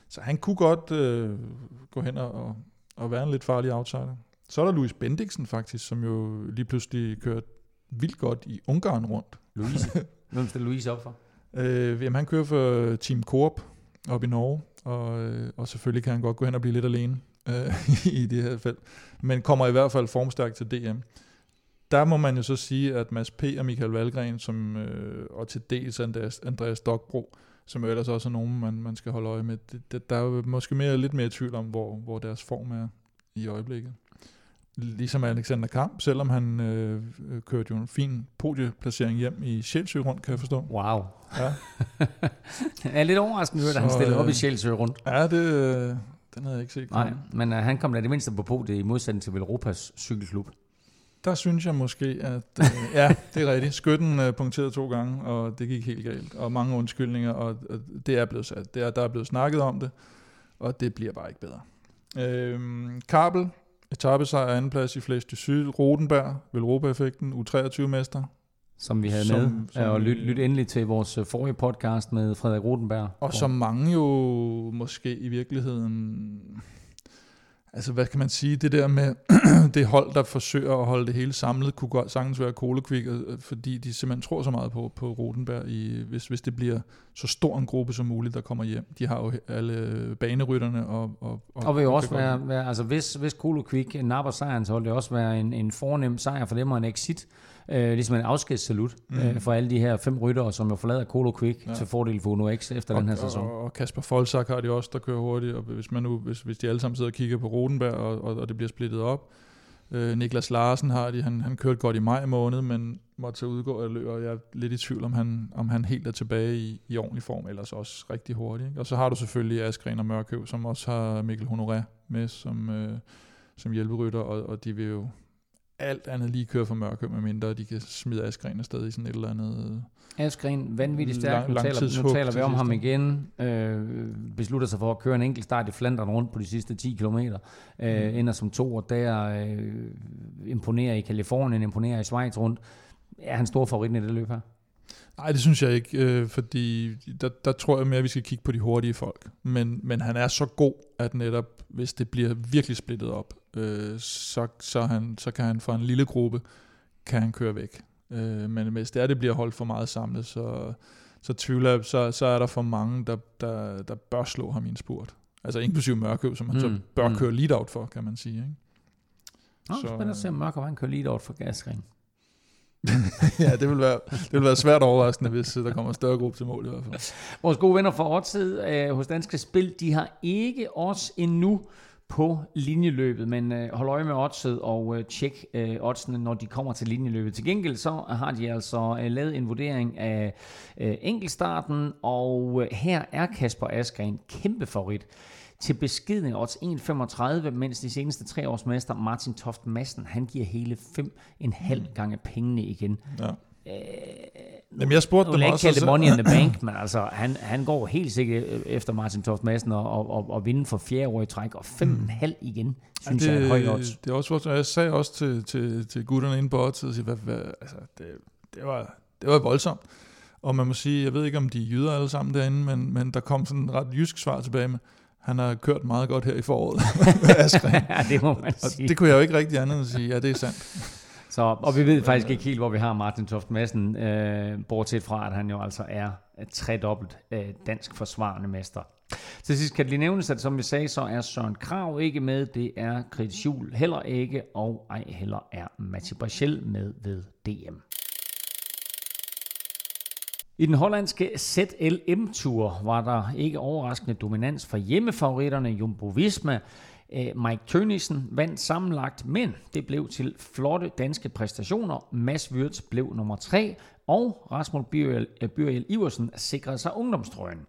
så han kunne godt øh, gå hen og, og være en lidt farlig outsider. Så er der Louis Bendiksen faktisk, som jo lige pludselig kørte vildt godt i Ungarn rundt. Louise. Hvem stiller Louise op for? Øh, jamen, han kører for Team Coop op i Norge, og, øh, og selvfølgelig kan han godt gå hen og blive lidt alene øh, i det her felt, men kommer i hvert fald formstærkt til DM. Der må man jo så sige, at Mads P. og Michael Valgren, som, øh, og til dels Andreas, Andreas Dokbro, som jo ellers også er nogen, man, man skal holde øje med, det, det, der er jo måske mere, lidt mere tvivl om, hvor, hvor deres form er i øjeblikket ligesom Alexander Kamp, selvom han øh, kørte jo en fin podieplacering hjem i Sjælsø rundt, kan jeg forstå. Wow. Ja. jeg er lidt overraskende, at han stillede op i Sjælsø rundt. Ja, det, øh, den havde jeg ikke set. Nej, men uh, han kom da det mindste på podiet i modsætning til Velropas cykelklub. Der synes jeg måske, at øh, ja, det er rigtigt. Skytten øh, punkterede to gange, og det gik helt galt. Og mange undskyldninger, og, og det er blevet sat. Det er, der er blevet snakket om det, og det bliver bare ikke bedre. Øhm, Kabel Etappesejr anden plads i Flæs til Syd. Rodenberg, Velropa-effekten, U23-mester. Som vi havde som, med, som, og lyt, lyt endelig til vores øh, forrige podcast med Frederik Rodenberg. Og som mange jo måske i virkeligheden altså hvad kan man sige, det der med det hold, der forsøger at holde det hele samlet, kunne godt sagtens være Kolekvik, øh, fordi de simpelthen tror så meget på, på Rotenberg, i, hvis, hvis det bliver så stor en gruppe som muligt, der kommer hjem. De har jo alle banerytterne. Og, og, og, og vil jo også være, være, altså hvis, hvis Kolekvik napper sejren, så vil det også være en, en fornem sejr for dem og en exit øh, ligesom en afskedssalut mm. øh, for alle de her fem ryttere, som jo forlader Colo Quick ja. til fordel for Uno X efter og, den her sæson. Og, og Kasper Folsak har de også, der kører hurtigt, og hvis, man nu, hvis, hvis de alle sammen sidder og kigger på Rodenberg, og, og, og det bliver splittet op, Øh, Niklas Larsen har de, han, han kørte godt i maj måned, men måtte så udgå af løb, og jeg er lidt i tvivl, om han, om han helt er tilbage i, i ordentlig form, ellers også rigtig hurtigt. Ikke? Og så har du selvfølgelig Askren og Mørkøv, som også har Mikkel Honoré med som, øh, som hjælperytter, og, og de vil jo alt andet lige køre for mørke, med mindre de kan smide Askren afsted i sådan et eller andet... Askren, vanvittigt stærk. Nu taler, nu taler vi om ham igen. Øh, beslutter sig for at køre en enkelt start i Flandern rundt på de sidste 10 km. Øh, mm. Ender som to, og der øh, imponerer i Kalifornien, imponerer i Schweiz rundt. Er han stor favorit i det løb her? Nej, det synes jeg ikke, øh, fordi der, der tror jeg mere, at vi skal kigge på de hurtige folk. Men, men han er så god, at netop hvis det bliver virkelig splittet op, øh, så, så, han, så kan han fra en lille gruppe, kan han køre væk. Øh, men hvis det er, det bliver holdt for meget samlet, så, så tvivler jeg, så, så er der for mange, der, der, der bør slå ham i en spurt. Altså inklusive Mørkøv, som han mm. så bør mm. køre lead-out for, kan man sige. Ikke? Nå, så, spændende at se, om Mørkøv han kører lead-out for gasring. ja, det vil, være, det vil være svært overraskende, hvis øh, der kommer en større gruppe til mål i hvert fald. Vores gode venner fra Odset øh, hos Danske Spil, de har ikke os endnu på linjeløbet, men øh, hold øje med oddset og øh, tjek øh, oddsene, når de kommer til linjeløbet. Til gengæld så har de altså øh, lavet en vurdering af øh, enkeltstarten, og øh, her er Kasper Askren kæmpe favorit til beskidende odds 1,35, mens de seneste tre års mester Martin Toft Madsen, han giver hele 5,5 gange pengene igen. Ja. Øh, Jamen, jeg spurgte dem også. Jeg money in the bank, men altså, han, han går helt sikkert efter Martin Toft Madsen og, og, og, og vinde for fjerde år i træk, og 5,5 igen, synes ja, det, jeg er højt odds. Det er også, jeg sagde også til, til, til gutterne inde på odds, hvad, hvad, altså, det, det, var, det var voldsomt. Og man må sige, jeg ved ikke, om de er jyder alle sammen derinde, men, men der kom sådan en ret jysk svar tilbage med, han har kørt meget godt her i foråret ja, det må man sige. Og det kunne jeg jo ikke rigtig andet end at sige, ja, det er sandt. Så, og vi ved faktisk ikke helt, hvor vi har Martin Toft Madsen, øh, bortset fra, at han jo altså er tredobbelt øh, dansk forsvarende mester. Til sidst kan det lige nævnes, at som vi sagde, så er Søren Krav ikke med, det er Chris Juhl heller ikke, og ej heller er Mathieu Bachel med ved DM. I den hollandske ZLM-tur var der ikke overraskende dominans for hjemmefavoritterne Jumbo Visma. Øh, Mike Tønissen vandt sammenlagt, men det blev til flotte danske præstationer. Mads Wirtz blev nummer 3, og Rasmus Byrjel, øh, Iversen sikrede sig ungdomstrøjen.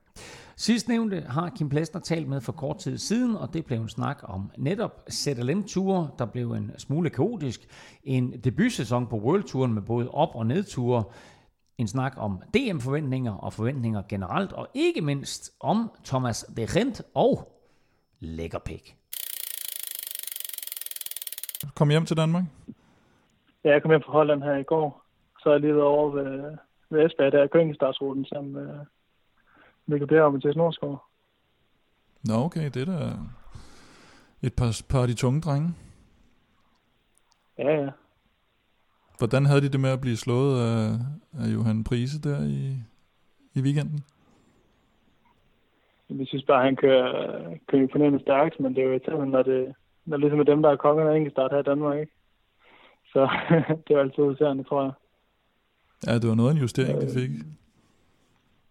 Sidstnævnte har Kim Plester talt med for kort tid siden, og det blev en snak om netop ZLM-ture, der blev en smule kaotisk. En debutsæson på World Touren med både op- og nedture en snak om DM-forventninger og forventninger generelt, og ikke mindst om Thomas de Rent og Lækkerpik. Kom hjem til Danmark? Ja, jeg kom hjem fra Holland her i går. Så er jeg lige været over ved, ved Esbjerg, der er Køngestartsruten, som øh, Mikkel Bjerg og Mathias Norskov. Nå, okay, det er da et par, par af de tunge drenge. Ja, ja. Hvordan havde de det med at blive slået af, af Johan Prise der i, i weekenden? Vi synes bare, at han kører, kører imponerende stærkt, men det er jo irriterende, når det, når det ligesom er dem, der er kongerne af enkeltstart her i Danmark, ikke? Så det er altid irriterende, tror jeg. Ja, det var noget af en justering, øh, de fik.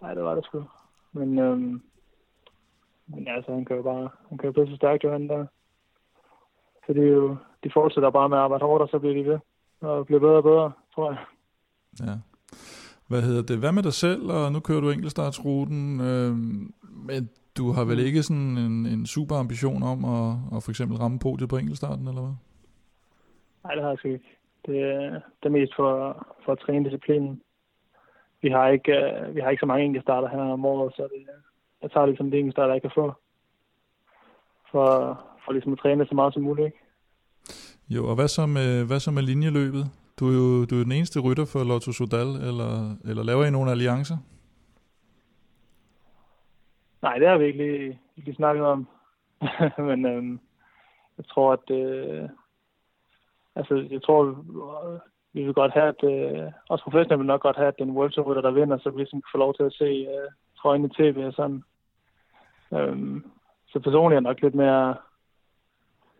Nej, det var det sgu. Men, øhm, men altså, han kører bare, han kører så stærkt, Johan, der. Så det er jo, de fortsætter bare med at arbejde hårdt, og så bliver de ved og blive bedre og bedre, tror jeg. Ja. Hvad hedder det? Hvad med dig selv? Og nu kører du enkeltstartsruten, øh, men du har vel ikke sådan en, en super ambition om at, at for eksempel ramme podiet på enkeltstarten, eller hvad? Nej, det har jeg ikke. Det, er, det er mest for, for at træne disciplinen. Vi har ikke, uh, vi har ikke så mange enkeltstarter her om året, så det, jeg tager ligesom det enkeltstarter, jeg kan få. For, for ligesom at træne så meget som muligt. Ikke? Jo, og hvad så med, hvad så med linjeløbet? Du er jo du er den eneste rytter for Lotto Sodal, eller, eller laver I nogle alliancer? Nej, det har vi ikke lige, lige snakket om. Men øhm, jeg tror, at øh, altså, jeg tror, vi vil godt have, at øh, også professionelt vil nok godt have, at den World Tour der vinder, så vi ligesom kan få lov til at se øh, trøjen i tv og sådan. Øhm, så personligt er jeg nok lidt mere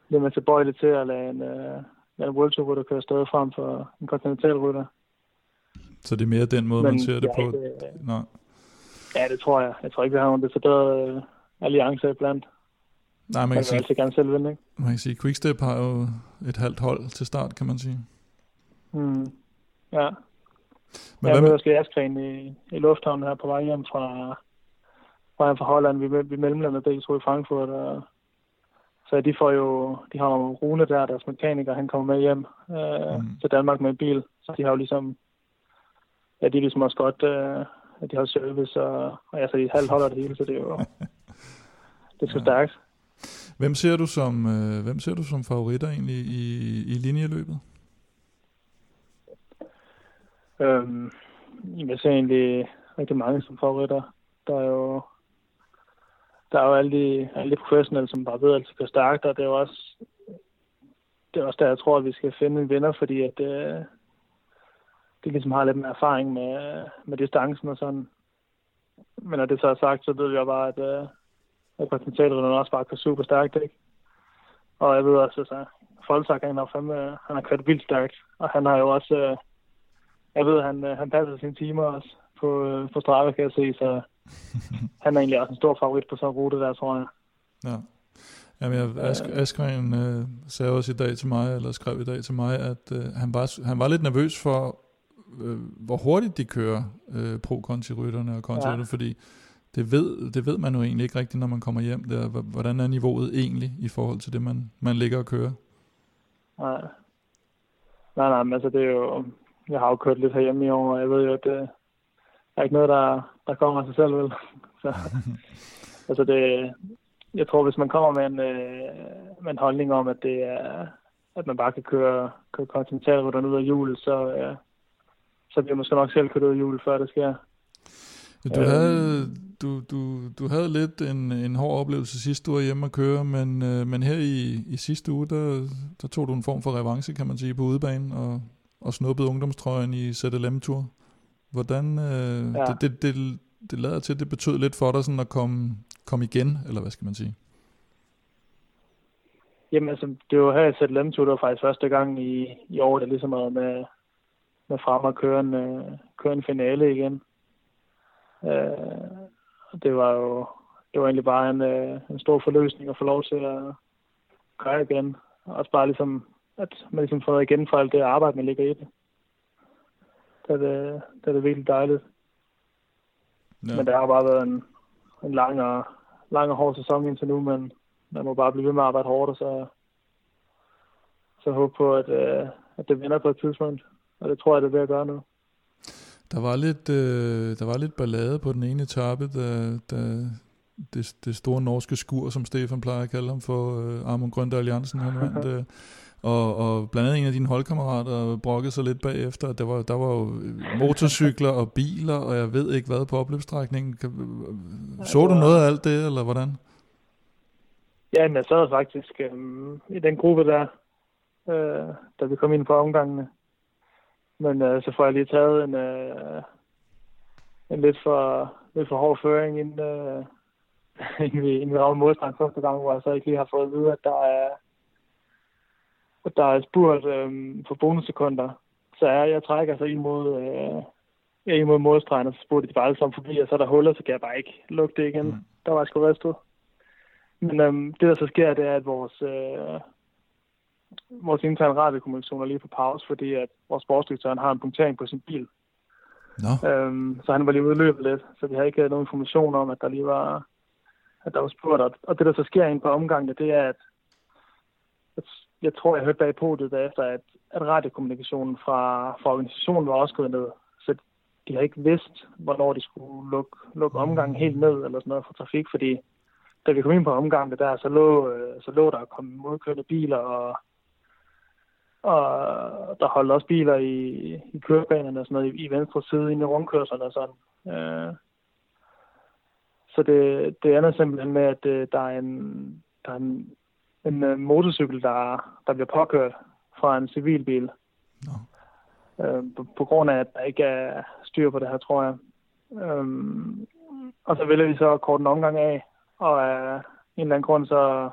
bliver man tilbøjelig til at lade en, uh, lade en World Tour rytter køre stadig frem for en kontinental rytter. Så det er mere den måde, Men, man ser det på? Ikke, uh, Nej. Ja, det tror jeg. Jeg tror ikke, vi har nogen decideret uh, alliance iblandt. Nej, man kan, sige, altid gerne selv vinde, ikke? man kan sige, Quickstep har jo et halvt hold til start, kan man sige. Mm. Ja. Men jeg møder Askren i, i lufthavnen her på vej hjem fra, fra, fra Holland. Vi, vi mellemlandet begge to i Frankfurt, og så de får jo, de har jo Rune der, deres mekaniker, han kommer med hjem øh, mm. til Danmark med en bil. Så de har jo ligesom, ja, de er ligesom også godt, øh, at de har service, og, og jeg så de halvholder det hele, så det er jo, det er så ja. stærkt. Hvem ser du som, øh, hvem ser du som favoritter egentlig i, i linjeløbet? Øhm, jeg ser egentlig rigtig mange som favoritter. Der er jo der er jo alle de, alle de professionelle, som bare ved, at det går stærkt, og det er jo også, det er også der, jeg tror, at vi skal finde en vinder, fordi at øh, de ligesom har lidt mere erfaring med, med distancen og sådan. Men når det så er sagt, så ved jo bare, at, øh, at kontinentalrytteren også bare kan super stærkt, ikke? Og jeg ved også, at altså, Folsak, han har, fandme, han har kørt vildt stærkt, og han har jo også, øh, jeg ved, han, øh, han passer sine timer også på, øh, på Strava, kan jeg se, så han er egentlig også en stor favorit på sådan en rute der, tror jeg. Ja. Jamen, jeg, Ask, Askren øh, sagde også i dag til mig, eller skrev i dag til mig, at øh, han, var, han var lidt nervøs for, øh, hvor hurtigt de kører øh, pro-konti-rytterne og konti ja. fordi det ved, det ved man jo egentlig ikke rigtigt, når man kommer hjem. Der. Hvordan er niveauet egentlig i forhold til det, man, man ligger og kører? Nej. Nej, nej, men altså det er jo... Jeg har jo kørt lidt herhjemme i år, og jeg ved jo, at det er ikke noget, der, der kommer af sig selv, vel? Så, altså det, jeg tror, hvis man kommer med en, øh, med en holdning om, at det er, at man bare kan køre, køre kontinentalruterne ud af jul, så, øh, så bliver man måske nok selv kørt ud af jul, før det sker. Du havde, øhm. du, du, du havde lidt en, en hård oplevelse sidste var hjemme at køre, men, øh, men her i, i sidste uge, der, der tog du en form for revanche, kan man sige, på udebanen, og, og snuppede ungdomstrøjen i ZLM-tur. Hvordan, øh, ja. det, det, det, det lader til, at det betød lidt for dig sådan at komme, komme igen, eller hvad skal man sige? Jamen altså, det var her i ZLM-tur, det var faktisk første gang i, i år, det ligesom var med, med frem og køre en, øh, køre en finale igen. Øh, det var jo det var egentlig bare en, øh, en stor forløsning at få lov til at køre igen. Også bare ligesom, at man ligesom får noget igen for alt det arbejde, man ligger i det. Det er det, det, er det virkelig dejligt. Ja. Men det har bare været en, en lang, og, lang og hård sæson indtil nu, men man må bare blive ved med at arbejde hårdt, og så, så håbe på, at, øh, at det vinder på et tidspunkt. Og det tror jeg, det er ved at gøre nu. Der var lidt, øh, der var lidt ballade på den ene etape, da, da det, det store norske skur, som Stefan plejer at kalde ham for, øh, Armand Grønte Alliancen, han vandt. Øh, og, og blandt andet en af dine holdkammerater brokkede sig lidt bagefter. Der var, der var jo motorcykler og biler, og jeg ved ikke hvad på opløbsstrækningen. Så du noget af alt det, eller hvordan? Ja, men jeg sad faktisk øh, i den gruppe der, øh, da vi kom ind på omgangene. Men øh, så får jeg lige taget en, øh, en lidt for, lidt for hård føring, inden, øh, inden vi, inden vi rammer modstand første gang, hvor jeg så ikke lige har fået at vide, at der er, at der er spurgt øh, for bonussekunder. Så er jeg trækker så imod, øh, jeg imod modstregen, og så spurgte de bare alle sammen forbi, og så er der huller, så kan jeg bare ikke lukke det igen. Mm. Der var jeg sgu ristet. Men øhm, det, der så sker, det er, at vores, øh, vores interne radiokommunikation er lige på pause, fordi at vores sportsdirektøren har en punktering på sin bil. No. Øhm, så han var lige udløbet lidt, så vi har ikke nogen information om, at der lige var, at der var spurgt. Og det, der så sker ind på omgangen, det er, at, at jeg tror, jeg hørte bag på det derefter, at, at radiokommunikationen fra, fra organisationen var også gået ned. Så de har ikke vidst, hvornår de skulle lukke, lukke omgangen helt ned eller sådan noget for trafik, fordi da vi kom ind på omgangen der, så lå, øh, så lå der kommet modkørende biler og og der holdt også biler i, i kørebanerne og sådan noget i, i venstre side inde i rundkørslerne og sådan. Øh, så det, det ender simpelthen med, at øh, der er en, der er en, en uh, motorcykel, der, der bliver påkørt fra en civilbil. No. Øh, på, på grund af, at der ikke er styr på det her, tror jeg. Øh, og så vælger vi så at korte en omgang af, og af en eller anden grund, så,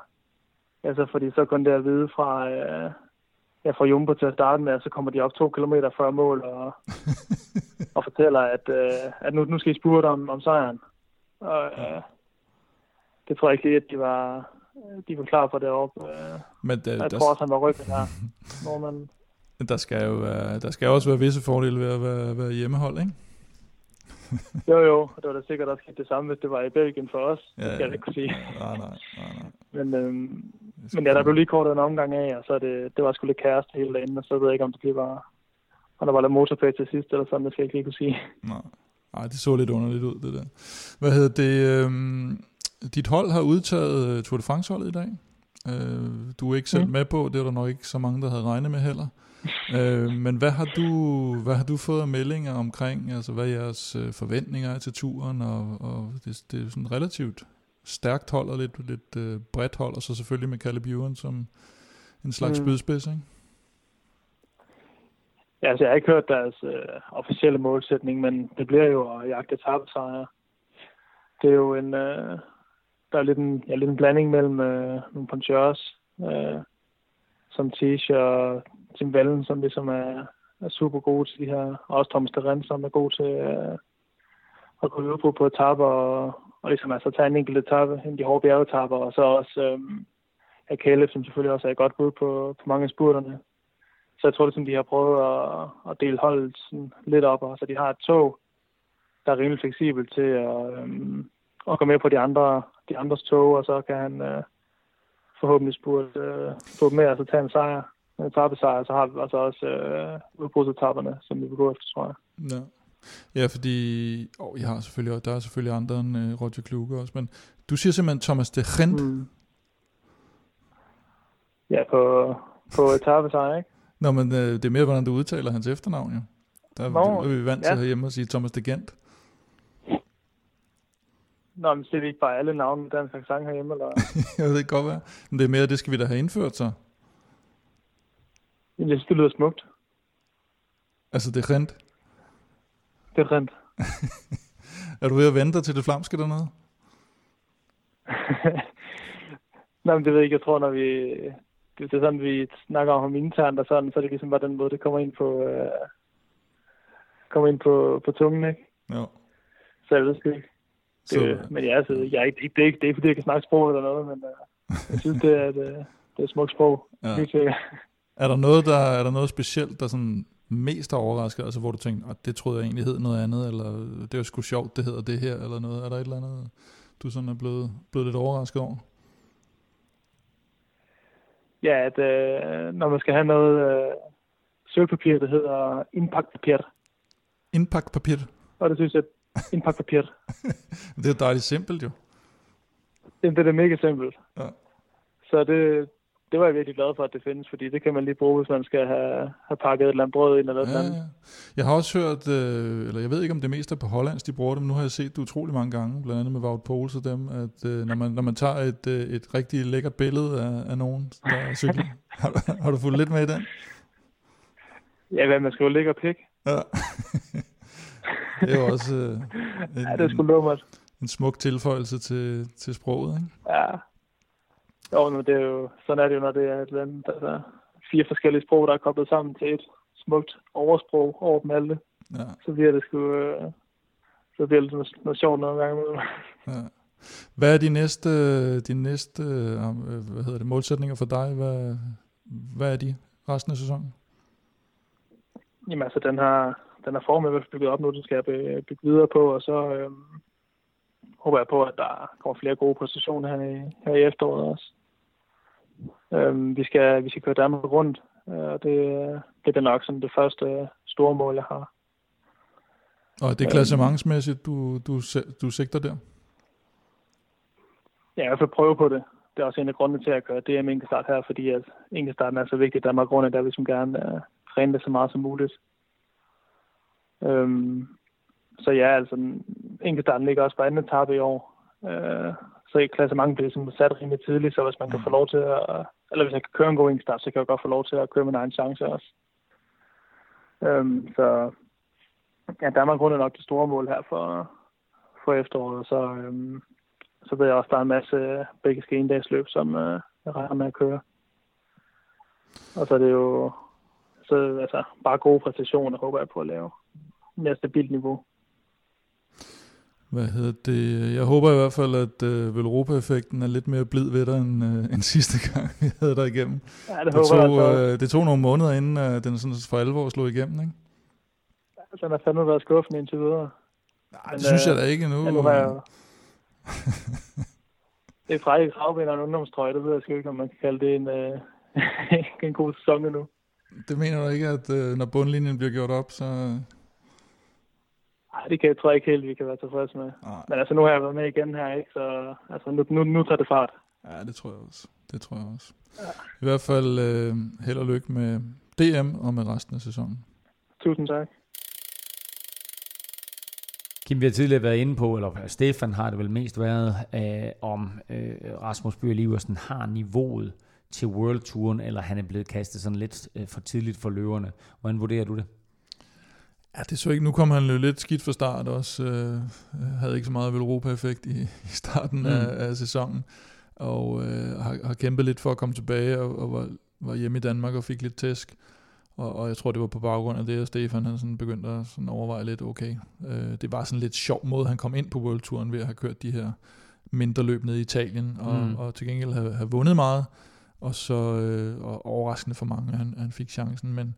ja, så får de så kun det at vide fra, øh, jeg får Jumbo til at starte med, og så kommer de op to kilometer før mål og, og fortæller, at, øh, at nu, nu skal I spurte om, om sejren. Og øh, det tror jeg ikke lige, at de var, de var klar på det op. Øh, Men det, jeg der, tror også, han var ryggen her. Når man... Der skal jo være, der skal også være visse fordele ved at være, være hjemmehold, ikke? jo, jo, og det var da sikkert også det samme, hvis det var i Belgien for os. Ja, det skal jeg ikke kunne sige. Nej, nej, nej, nej. Men, øhm, men ja, der blev lige kortet en omgang af, og så det, det var sgu lidt kæreste hele dagen, og så ved jeg ikke, om det lige var, om der var lidt motorpæk til sidst, eller sådan, det skal jeg ikke lige kunne sige. Nej. Nej, det så lidt underligt ud, det der. Hvad hedder det? Øhm, dit hold har udtaget øh, Tour de France-holdet i dag. Øh, du er ikke selv mm. med på, det er der nok ikke så mange, der havde regnet med heller. øh, men hvad har, du, hvad har du fået af meldinger omkring, altså hvad jeres øh, forventninger er til turen, og, og det, det er sådan relativt stærkt hold og lidt, lidt øh, bredt hold, og så selvfølgelig med Caleb Ewan som en slags mm. spydspids, ikke? Ja, altså jeg har ikke hørt deres øh, officielle målsætning, men det bliver jo at jagte tabelsejre. Det er jo en, øh, der er lidt en, ja, lidt en blanding mellem øh, nogle punchers, øh, som Tish og Tim Vallen, som ligesom er, er super gode til de her, og også Thomas Deren, som er god til øh, at gå ud på, på etaper, og, og ligesom altså tage en enkelt etape, en de hårde bjergetapper, og så også øh, at Caleb, som selvfølgelig også er et godt bud på, på mange af spurterne. Så jeg tror, det de har prøvet at, at dele holdet sådan lidt op, og så de har et tog, der er rimelig fleksibelt til at, øhm, og gå med på de andre de andres tog, og så kan han øh, forhåbentlig spurt øh, få med at tage en sejr. En etappesejr, så har vi altså også øh, udbrudsetapperne, som vi vil gå efter, tror jeg. Ja. Ja, fordi oh, jeg har selvfølgelig, der er selvfølgelig andre end uh, Roger Kluge også, men du siger simpelthen Thomas de Gent. Mm. Ja, på, på etappesejr, ikke? Nå, men uh, det er mere, hvordan du udtaler hans efternavn, jo. Der Nå, er vi vant ja. til herhjemme at sige Thomas de Gent. Nå, men det er ikke bare alle navne med dansk sang herhjemme, eller? jeg ved ikke godt hvad. Men det er mere, det skal vi da have indført, så. Jeg synes, det lyder smukt. Altså, det er rent? Det er rent. er du ved at vente til det flamske dernede? Nej, men det ved jeg ikke. Jeg tror, når vi... Det er sådan, vi snakker om internt og sådan, så er det ligesom bare den måde, det kommer ind på... Øh, kommer ind på, på tungen, ikke? Jo. Så jeg ved sgu ikke. Det, så... Men ja, altså, jeg er ikke, det, er ikke, det er ikke, fordi jeg kan snakke sprog eller noget, men uh, jeg synes, det er, det, det er et smukt sprog. Ja. Er der noget, der er der noget specielt, der sådan mest overrasket, altså hvor du tænkte, at det troede jeg egentlig hed noget andet, eller det var sgu sjovt, det hedder det her, eller noget? Er der et eller andet, du sådan er blevet, blevet lidt overrasket over? Ja, at øh, når man skal have noget øh, sølvpapir, det hedder indpakpapir. Indpakpapir? Og det synes jeg, indpakpapir. det er dejligt simpelt jo. Jamen, det er mega simpelt. Ja. Så det, det var jeg virkelig glad for, at det findes, fordi det kan man lige bruge, hvis man skal have, have pakket et eller andet brød ind eller ja, noget ja. Jeg har også hørt, øh, eller jeg ved ikke, om det mest er på Hollands, de bruger dem. Nu har jeg set det utrolig mange gange, blandt andet med Wout Poels og dem, at øh, når, man, når man tager et, øh, et rigtig lækkert billede af, af nogen, der cykler. har, har du fulgt lidt med i den? Ja, hvad man skal jo lægge pik. Ja. det er jo også øh, en, ja, det er sgu lummert. En smuk tilføjelse til, til sproget, ikke? Ja, jo, men det er jo, sådan er det jo, når det er et land, der er fire forskellige sprog, der er koblet sammen til et smukt oversprog over dem alle. Ja. Så bliver det sgu, øh, så bliver det noget, noget sjovt nogle gange. Ja. Hvad er de næste, de næste øh, hvad hedder det, målsætninger for dig? Hvad, hvad er de resten af sæsonen? Jamen altså, den har, den har form, jeg bygget op nu, den skal jeg bygge videre på, og så øhm, håber jeg på, at der kommer flere gode positioner her i, her i efteråret også. Øhm, vi, skal, vi skal køre Danmark rundt, øh, og det, det er nok sådan det første store mål, jeg har. Og det er klassementsmæssigt, du, du, du sigter der? Ja, jeg vil prøve på det. Det er også en af grundene til at køre DM Inkestart her, fordi at Inkestarten er så vigtig i Danmark rundt, der vil som gerne uh, træne det så meget som muligt. Øhm, så ja, altså, enkeltstarten ligger også på anden etape i år. Øh, så i klassementet bliver som sat rimelig tidligt, så hvis man kan få lov til at, eller hvis jeg kan køre en god enkeltstart, så kan jeg godt få lov til at køre min egen chance også. Øhm, så ja, Danmark rundt er nok det store mål her for, for efteråret, så, øhm, så ved jeg også, at der er en masse øh, begge endagsløb, som øh, jeg regner med at køre. Og så er det jo så, altså, bare gode præstationer, håber jeg på at lave. Mere stabilt niveau. Hvad hedder det? Jeg håber i hvert fald, at uh, Velropa-effekten er lidt mere blid ved dig, end, uh, end sidste gang, vi havde dig igennem. Ja, det, det håber tog, jeg uh, Det tog nogle måneder, inden uh, den sådan for alvor slog igennem, ikke? Ja, den har fandme været skuffende indtil videre. Nej, det Men, synes jeg da ikke endnu. Ja, nu har jeg det er frække kravbind og en ungdomstrøje, det ved jeg sgu ikke, om man kan kalde det en, uh, en god sæson endnu. Det mener du ikke, at uh, når bundlinjen bliver gjort op, så, Nej, det kan jeg tror jeg ikke helt, vi kan være tilfredse med. Nej. Men altså, nu har jeg været med igen her, ikke? Så altså, nu, nu, nu tager det fart. Ja, det tror jeg også. Det tror jeg også. Ja. I hvert fald øh, held og lykke med DM og med resten af sæsonen. Tusind tak. Kim, vi har tidligere været inde på, eller Stefan har det vel mest været, øh, om øh, Rasmus Bøger Liversen har niveauet til World Touren, eller han er blevet kastet sådan lidt øh, for tidligt for løverne. Hvordan vurderer du det? Ja, det så ikke. Nu kom han lidt skidt fra start også. Øh, havde ikke så meget Europa-effekt i, i starten mm. af, af sæsonen. Og øh, har, har kæmpet lidt for at komme tilbage og, og var, var hjemme i Danmark og fik lidt tæsk. Og, og jeg tror, det var på baggrund af det, at Stefan han sådan begyndte at sådan overveje lidt, okay, øh, det var sådan lidt sjov måde, han kom ind på World Touren ved at have kørt de her mindre løb ned i Italien, og, mm. og til gengæld have, have vundet meget, og så øh, og overraskende for mange, han, han fik chancen, men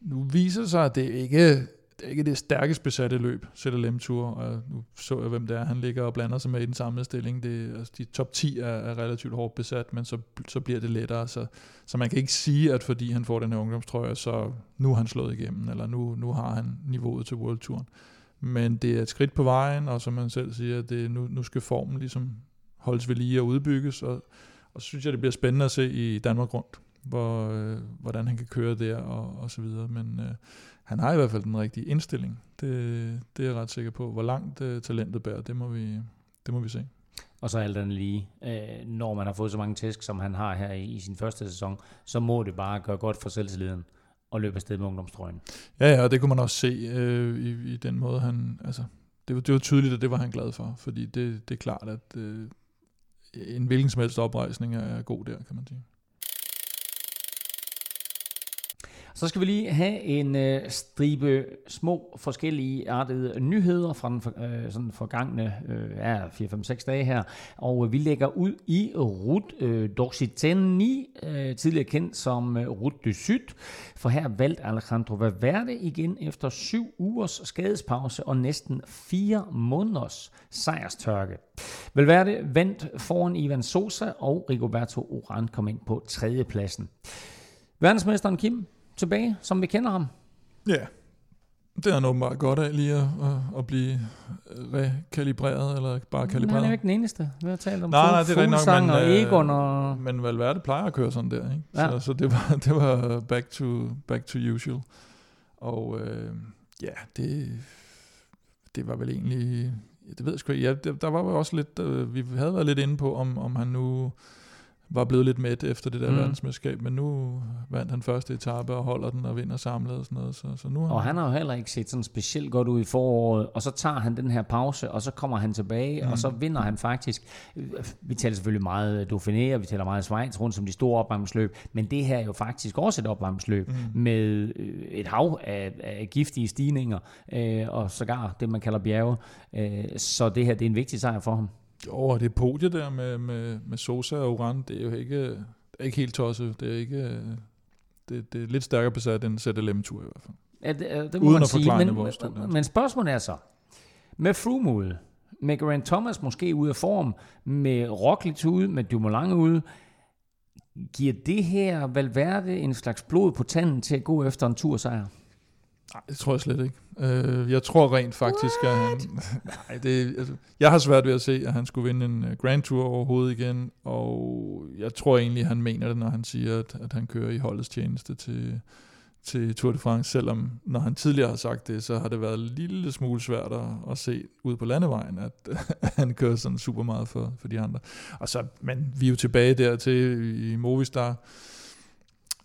nu viser det sig, at det ikke, det er ikke det stærkest besatte løb, ZLM Tour, og nu så jeg, hvem det er, han ligger og blander sig med i den samme stilling. Det, altså, de top 10 er, er relativt hårdt besat, men så, så bliver det lettere, så, så man kan ikke sige, at fordi han får den her ungdomstrøje, så nu er han slået igennem, eller nu, nu har han niveauet til World Touren. Men det er et skridt på vejen, og som man selv siger, det, nu, nu skal formen ligesom holdes ved lige og udbygges, og, og så synes jeg, det bliver spændende at se i Danmark rundt, hvor, øh, hvordan han kan køre der og, og så videre. Men øh, han har i hvert fald den rigtige indstilling. Det, det er jeg ret sikker på. Hvor langt øh, talentet bærer, det må vi, det må vi se. Og så alt andet lige, øh, når man har fået så mange tæsk, som han har her i, i sin første sæson, så må det bare gøre godt for selvtilliden og løbe afsted med ungdomstrøjen. Ja, ja, og det kunne man også se øh, i, i den måde, han... Altså, det, var, det var tydeligt, at det var han glad for, fordi det, det er klart, at øh, en hvilken som helst oprejsning er god der, kan man sige. Så skal vi lige have en øh, stribe små forskellige artede nyheder fra den for, øh, sådan forgangne øh, ja, 4-5-6 dage her. Og øh, vi lægger ud i Rut øh, d'Occitanie, øh, tidligere kendt som øh, Rut du Syd. For her valgte Alejandro Valverde igen efter syv ugers skadespause og næsten fire måneders sejrstørke. Valverde vandt foran Ivan Sosa, og Rigoberto Oran kom ind på tredjepladsen. Verdensmesteren Kim, tilbage, som vi kender ham. Ja, det er han åbenbart godt af lige at, at, at blive rekalibreret, eller bare kalibreret. Han er jo ikke den eneste. Vi har talt om nej, nej, det er nok, men, og øh, Egon og... Men Valverde plejer at køre sådan der, ikke? Ja. Så, så det, var, det var back to, back to usual. Og øh, ja, det, det var vel egentlig... Det ved jeg sgu ikke. Ja, der var jo også lidt... Øh, vi havde været lidt inde på, om, om han nu var blevet lidt mæt efter det der mm. verdensmesterskab, men nu vandt han første etape og holder den og vinder samlet og sådan noget. Så, så nu og han har jo heller ikke set sådan specielt godt ud i foråret, og så tager han den her pause, og så kommer han tilbage, mm. og så vinder han faktisk. Vi taler selvfølgelig meget Dauphiné, og vi taler meget Schweiz rundt som de store opvarmningsløb, men det her er jo faktisk også et opvarmningsløb mm. med øh, et hav af, af giftige stigninger, øh, og sågar det, man kalder bjerge. Øh, så det her det er en vigtig sejr for ham. Jo, og det podie der med, med, med Sosa og Uran, det er jo ikke, det er ikke helt tosset. Det er ikke... Det, det er lidt stærkere besat end ZLM-tur i hvert fald. Ja, det, det må Uden man at sige. Men, vores men, men spørgsmålet er så, med Froome ude, med Grant Thomas måske ude af form, med Roglic ude, med Dumoulin ude, giver det her Valverde en slags blod på tanden til at gå efter en tursejr? Nej, det tror jeg slet ikke. Uh, jeg tror rent faktisk, What? at han... Nej, det, altså, jeg har svært ved at se, at han skulle vinde en uh, Grand Tour overhovedet igen, og jeg tror egentlig, han mener det, når han siger, at, at han kører i holdets tjeneste til, til Tour de France, selvom når han tidligere har sagt det, så har det været en lille smule svært at, at se ud på landevejen, at, at han kører sådan super meget for, for de andre. Og så, men vi er jo tilbage der til i Movistar,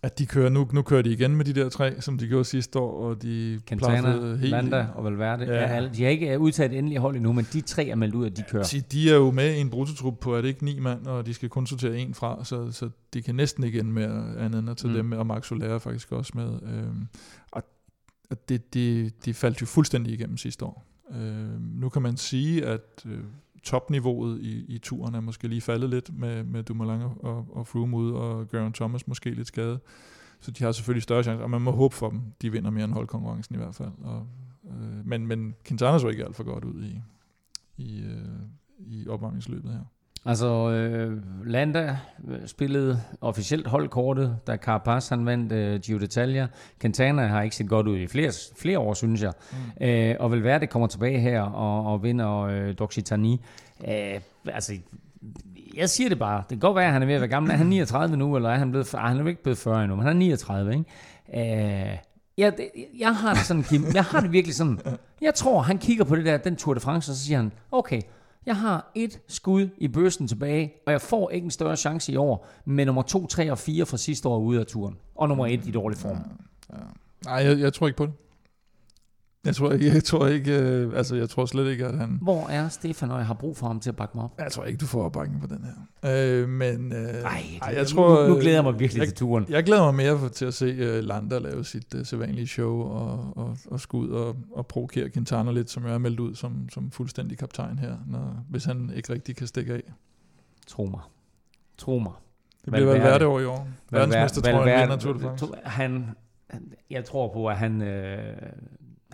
at de kører, nu, nu kører de igen med de der tre, som de gjorde sidste år, og de Quintana, helt Landa og Valverde. Ja. Ja, de har ikke udtaget et endeligt hold endnu, men de tre er meldt ud, at de kører. Ja, de er jo med i en brutotrup på, at det ikke ni mand, og de skal kun sortere en fra, så, så de kan næsten ikke ende med andet end at tage mm. dem med, og Max Soler er faktisk også med. Øhm, og det, det, de faldt jo fuldstændig igennem sidste år. Øhm, nu kan man sige, at øh, topniveauet i, i turen er måske lige faldet lidt med, med Dumoulin og, og Froome ude, og Geraint Thomas måske lidt skadet. Så de har selvfølgelig større chance, og man må håbe for dem, de vinder mere end holdkonkurrencen i hvert fald. Og, øh, men, men Quintana så ikke alt for godt ud i, i, øh, i opvarmningsløbet her. Altså, øh, Landa spillede officielt holdkortet, da Carapaz han vandt øh, Gio d'Italia. Quintana har ikke set godt ud i flere, flere år, synes jeg. Mm. Øh, og Valverde kommer tilbage her og, og vinder øh, Doxitani. Øh, altså, jeg siger det bare. Det kan godt være, at han er ved at være gammel. Er han 39 nu, eller er han blevet... Ah, han er ikke blevet 40 endnu, men han er 39, ikke? Øh, jeg, jeg har det sådan, Kim. Jeg har det virkelig sådan. Jeg tror, han kigger på det der, den Tour de France, og så siger han, okay, jeg har et skud i børsen tilbage, og jeg får ikke en større chance i år med nummer 2, 3 og 4 fra sidste år ude af turen. Og nummer 1 i dårlig form. Ja, ja. Nej, jeg, jeg tror ikke på det. Jeg tror, jeg, jeg tror ikke, øh, altså jeg tror slet ikke, at han... Hvor er Stefan, når jeg har brug for ham til at bakke mig op? Jeg tror ikke, du får opbakning på den her. Øh, men øh, Ej, det, jeg tror, nu, nu glæder jeg mig virkelig jeg, til turen. Jeg glæder mig mere for, til at se uh, Lander lave sit uh, sædvanlige show og, og, og skulle ud og, og provokere Quintana lidt, som jeg er meldt ud som, som fuldstændig kaptajn her, når, hvis han ikke rigtig kan stikke af. Tro mig. Tro mig. Det bliver vel værd over i år. Verdensmester tror jeg, vinder France. Han, jeg tror på, at han... Øh,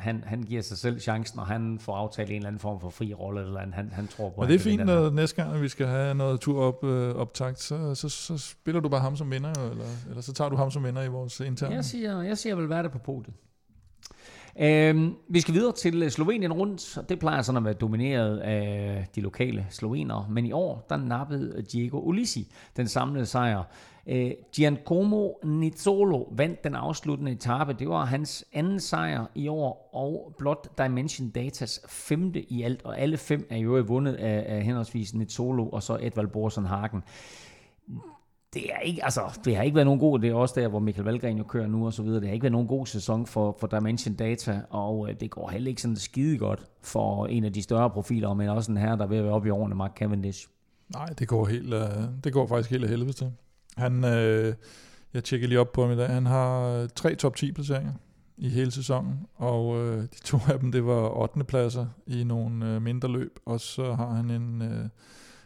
han, han giver sig selv chancen, og han får aftalt en eller anden form for fri rolle, eller han, han tror på, Og det er fint, når næste gang, vi skal have noget tur op, øh, optakt, så, så, så, spiller du bare ham som vinder, eller, eller så tager du ham som vinder i vores interne. Jeg siger, jeg siger vel, hvad er det på podiet. Øhm, vi skal videre til øh, Slovenien rundt, og det plejer sådan at være domineret af de lokale slovenere, men i år, der nappede Diego Ulisi den samlede sejr. Øh, Giancomo Nizzolo vandt den afsluttende etape. Det var hans anden sejr i år, og blot Dimension Datas femte i alt, og alle fem er jo vundet af, af henholdsvis Nizzolo og så Edvald Borsen Hagen det er ikke, altså, det har ikke været nogen god, det er også der, hvor Michael Valgren jo kører nu og så videre, det har ikke været nogen god sæson for, for Dimension Data, og øh, det går heller ikke sådan skide godt for en af de større profiler, men også en her, der er ved at være oppe i årene, Mark Cavendish. Nej, det går, helt, øh, det går faktisk helt af helvede til. Han, øh, jeg tjekker lige op på ham i dag, han har øh, tre top 10 placeringer i hele sæsonen, og øh, de to af dem, det var 8. pladser i nogle øh, mindre løb, og så har han en... Øh,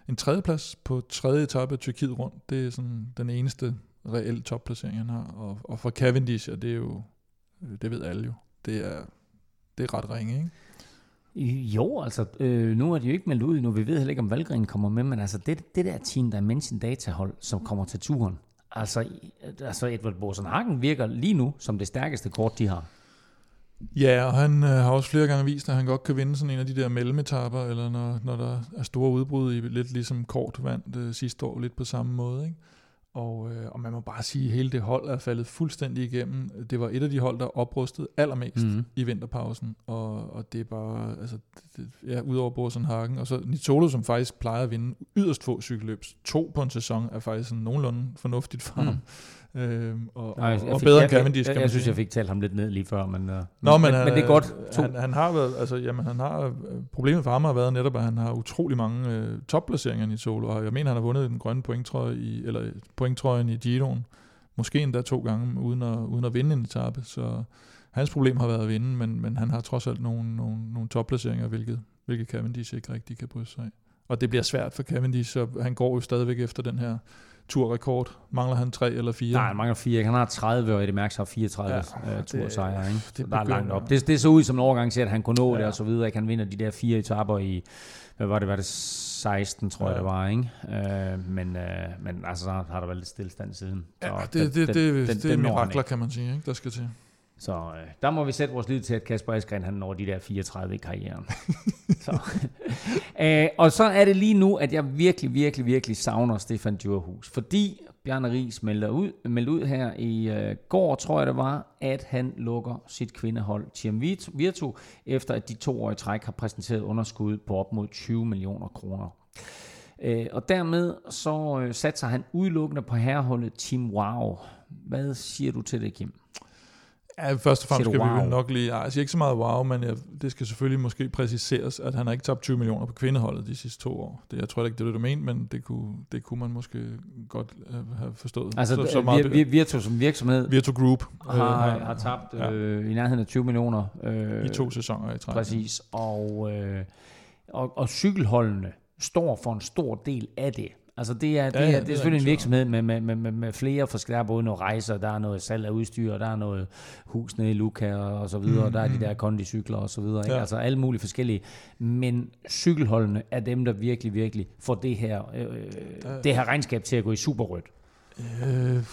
en tredjeplads på tredje etape af Tyrkiet rundt. Det er sådan den eneste reelle topplacering, han har. Og, og for Cavendish, og det er jo, det ved alle jo, det er, det er ret ringe, ikke? Jo, altså, øh, nu er det jo ikke meldt ud nu. Vi ved heller ikke, om Valgren kommer med, men altså, det, det der Team Dimension Data-hold, som kommer til turen, altså, altså Edward Bosen Hagen virker lige nu som det stærkeste kort, de har. Ja, og han øh, har også flere gange vist, at han godt kan vinde sådan en af de der mellemetapper, eller når, når der er store udbrud i lidt ligesom kort vandt øh, sidste år, lidt på samme måde. Ikke? Og, øh, og man må bare sige, at hele det hold er faldet fuldstændig igennem. Det var et af de hold, der oprustede allermest mm. i vinterpausen. Og, og det er bare, altså, det, ja, udover Borsen Hagen. Og så Nitolo, som faktisk plejer at vinde yderst få cykelløbs. To på en sæson er faktisk sådan nogenlunde fornuftigt for mm. Øh, og, Nej, og, og bedre end Cavendish, jeg, jeg, jeg, jeg synes, jeg fik talt ham lidt ned lige før, men, uh, Nå, men, men, han, men det er godt. To. Han, han har været, altså, jamen, han har, problemet for ham har været netop, at han har utrolig mange uh, topplaceringer i solo, og jeg mener, han har vundet den grønne pointtrøje i, eller pointtrøjen i Giroen, måske endda to gange, uden at, uden at vinde en etape, så hans problem har været at vinde, men, men han har trods alt nogle, nogle, nogle topplaceringer, hvilket, hvilket Cavendish ikke rigtig kan bryde sig af. Og det bliver svært for Cavendish, så han går jo stadigvæk efter den her turrekord. Mangler han tre eller fire? Nej, han mangler fire. Han har 30, og Eddie Merckx har 34 ja, uh, tursejre. Ikke? Det, der er langt op. Det, det så ud som en overgang til, at han kunne nå ja. det og så videre. Ikke? Han vinder de der fire etaper i, hvad var det, var det 16, tror ja. jeg det var. Ikke? Uh, men, uh, men altså, så har der været lidt stillestand siden. Så ja, det, det, den, det, det, den, det er mirakler, kan man sige, ikke? der skal til. Så øh, der må vi sætte vores lid til, at Kasper Askren han når de der 34 i karrieren. så. Æh, og så er det lige nu, at jeg virkelig, virkelig, virkelig savner Stefan Djurhus. Fordi Bjarne Ries melder ud, melder ud her i øh, går, tror jeg det var, at han lukker sit kvindehold Team Virtu, efter at de to år i træk har præsenteret underskud på op mod 20 millioner kroner. Øh, og dermed så øh, satser han udelukkende på herreholdet Team Wow. Hvad siger du til det, Kim? Ja, først og fremmest skal wow. vi nok lige, jeg siger ikke så meget wow, men jeg, det skal selvfølgelig måske præciseres, at han har ikke tabt 20 millioner på kvindeholdet de sidste to år. Det, jeg tror ikke, det er det, du mener, men det kunne, det kunne man måske godt have forstået. Altså, så, så meget, vi, Virtu som virksomhed Virtu Group har, øh, har, har tabt ja. øh, i nærheden af 20 millioner. Øh, I to sæsoner i træk. Præcis, og, øh, og, og cykelholdene står for en stor del af det. Altså det er, det, ja, ja, er, det er selvfølgelig en virksomhed med, med, med, med, med flere forskellige, der er både noget rejser, der er noget salg af udstyr, der er noget hus nede i Luca og, og så videre, mm, og der er de mm. der kondicykler og så videre, ikke? Ja. altså alle mulige forskellige. Men cykelholdene er dem, der virkelig, virkelig får det her, øh, ja. det her regnskab til at gå i superrødt. Øh,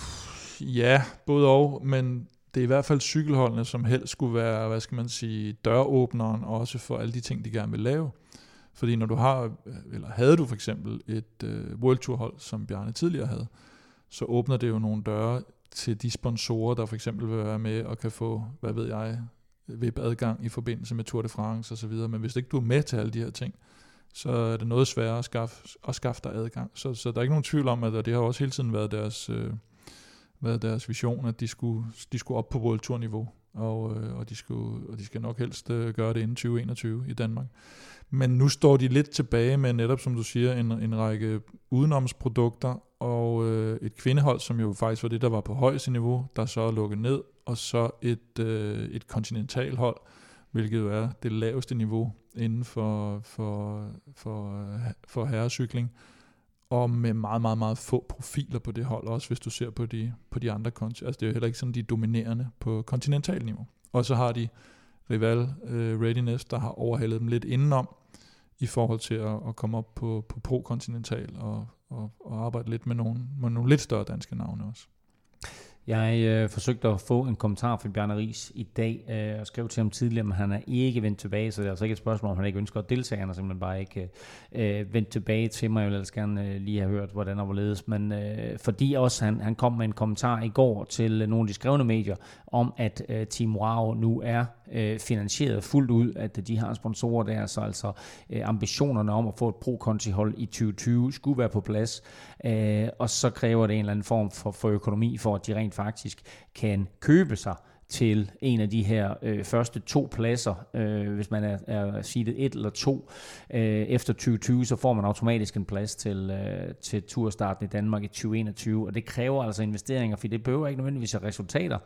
ja, både og, men det er i hvert fald cykelholdene, som helst skulle være, hvad skal man sige, døråbneren også for alle de ting, de gerne vil lave. Fordi når du har, øh, eller havde du for eksempel et øh, World Tour hold, som Bjarne tidligere havde, så åbner det jo nogle døre til de sponsorer, der for eksempel vil være med og kan få, hvad ved jeg, VIP-adgang i forbindelse med Tour de France osv. Men hvis ikke du er med til alle de her ting, så er det noget sværere at skaffe, at skaffe dig adgang. Så, så der er ikke nogen tvivl om, at det har også hele tiden været deres, øh, været deres vision, at de skulle, de skulle op på World Tour niveau, og, øh, og, de skulle, og de skal nok helst øh, gøre det inden 2021 i Danmark. Men nu står de lidt tilbage med netop, som du siger, en, en række udenomsprodukter og øh, et kvindehold, som jo faktisk var det, der var på højeste niveau, der så er lukket ned, og så et, øh, et kontinentalhold, hvilket jo er det laveste niveau inden for, for, for, for herrecykling, og med meget, meget, meget få profiler på det hold, også hvis du ser på de, på de andre kontinenter. Altså det er jo heller ikke sådan, de er dominerende på kontinentalniveau. Og så har de rival øh, Readiness, der har overhalet dem lidt indenom i forhold til at, at komme op på, på pro-kontinental og, og, og arbejde lidt med nogle, med nogle lidt større danske navne også. Jeg øh, forsøgte at få en kommentar fra Bjarne Ries i dag, øh, og skrev til ham tidligere, men han er ikke vendt tilbage, så det er altså ikke et spørgsmål, om han ikke ønsker at deltage, han er simpelthen bare ikke øh, vendt tilbage til mig. Jeg vil ellers gerne øh, lige have hørt, hvordan og hvorledes, men øh, fordi også han, han kom med en kommentar i går til øh, nogle af de skrevne medier, om at øh, Team Wow nu er øh, finansieret fuldt ud, at de har sponsorer der, så altså øh, ambitionerne om at få et pro-konti-hold i 2020 skulle være på plads, øh, og så kræver det en eller anden form for, for økonomi, for at de rent faktisk kan købe sig til en af de her øh, første to pladser. Øh, hvis man er, er seedet et eller to øh, efter 2020, så får man automatisk en plads til, øh, til turstarten i Danmark i 2021, og det kræver altså investeringer, for det behøver ikke nødvendigvis resultater.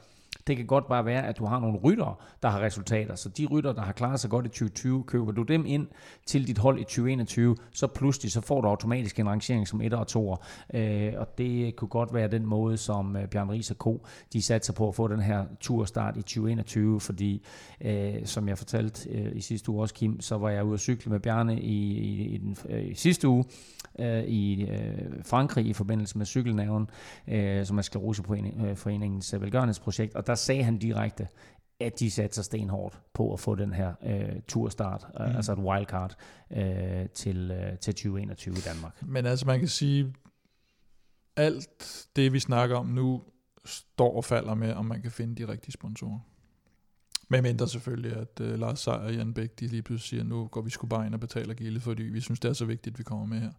Det kan godt bare være, at du har nogle ryttere, der har resultater. Så de ryttere, der har klaret sig godt i 2020, køber du dem ind til dit hold i 2021, så pludselig så får du automatisk en rangering som 1 og 2. Øh, og det kunne godt være den måde, som øh, Bjørn Ries og Co. de satte sig på at få den her turstart i 2021, fordi øh, som jeg fortalte øh, i sidste uge også, Kim, så var jeg ude at cykle med Bjarne i, i, i den øh, i sidste uge øh, i øh, Frankrig i forbindelse med cykelnaven, øh, som er Skleroseforeningens øh, øh, velgørenhedsprojekt, og der sagde han direkte, at de satte sig stenhårdt på at få den her øh, turstart, øh, mm. altså et wildcard øh, til, øh, til 2021 i Danmark. Men altså man kan sige, alt det vi snakker om nu, står og falder med, om man kan finde de rigtige sponsorer. Med mindre selvfølgelig, at uh, Lars Seier og Jan Bæk, de lige pludselig siger, nu går vi sgu bare ind og betaler gilde, fordi vi synes, det er så vigtigt, at vi kommer med her.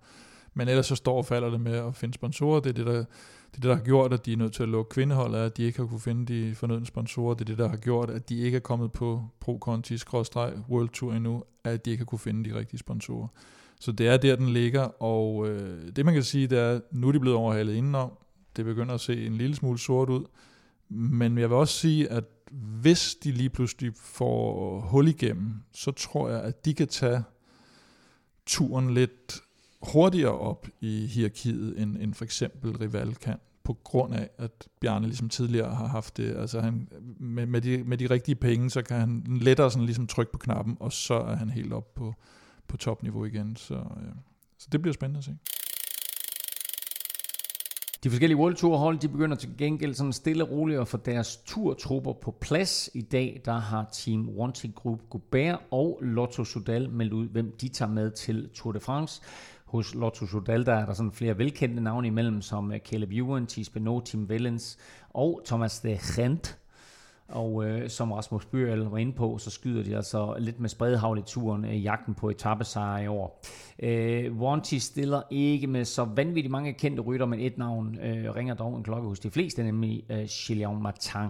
Men ellers så står og falder det med at finde sponsorer. Det er det, der, det, er det, der har gjort, at de er nødt til at lukke kvindeholdet, at de ikke har kunne finde de fornødne sponsorer. Det er det, der har gjort, at de ikke er kommet på Pro Conti World Tour endnu, at de ikke har kunne finde de rigtige sponsorer. Så det er der, den ligger, og øh, det man kan sige, det er, at nu er de blevet overhalet indenom. Det begynder at se en lille smule sort ud. Men jeg vil også sige, at hvis de lige pludselig får hul igennem, så tror jeg, at de kan tage turen lidt hurtigere op i hierarkiet, end, end for eksempel Rival kan, på grund af, at Bjarne ligesom tidligere har haft det. Altså han, med, med, de, med de rigtige penge, så kan han lettere sådan ligesom trykke på knappen, og så er han helt op på, på topniveau igen. Så, ja. så det bliver spændende at se. De forskellige World Tour hold, de begynder til gengæld sådan stille og roligt at få deres turtrupper på plads. I dag, der har Team Wanting Group Gobert og Lotto Sudal meldt ud, hvem de tager med til Tour de France. Hos Lotto Sudal, der er der sådan flere velkendte navne imellem, som øh, Caleb Ewan, Thies Beno, Tim Vellens og Thomas de Gent. Og øh, som Rasmus Bøhl var inde på, så skyder de altså lidt med spredhavl i turen i jagten på etappesejre i år. Øh, Wanty stiller ikke med så vanvittigt mange kendte rytter, men et navn øh, ringer dog en klokke hos de fleste, nemlig øh, Gillian Martin.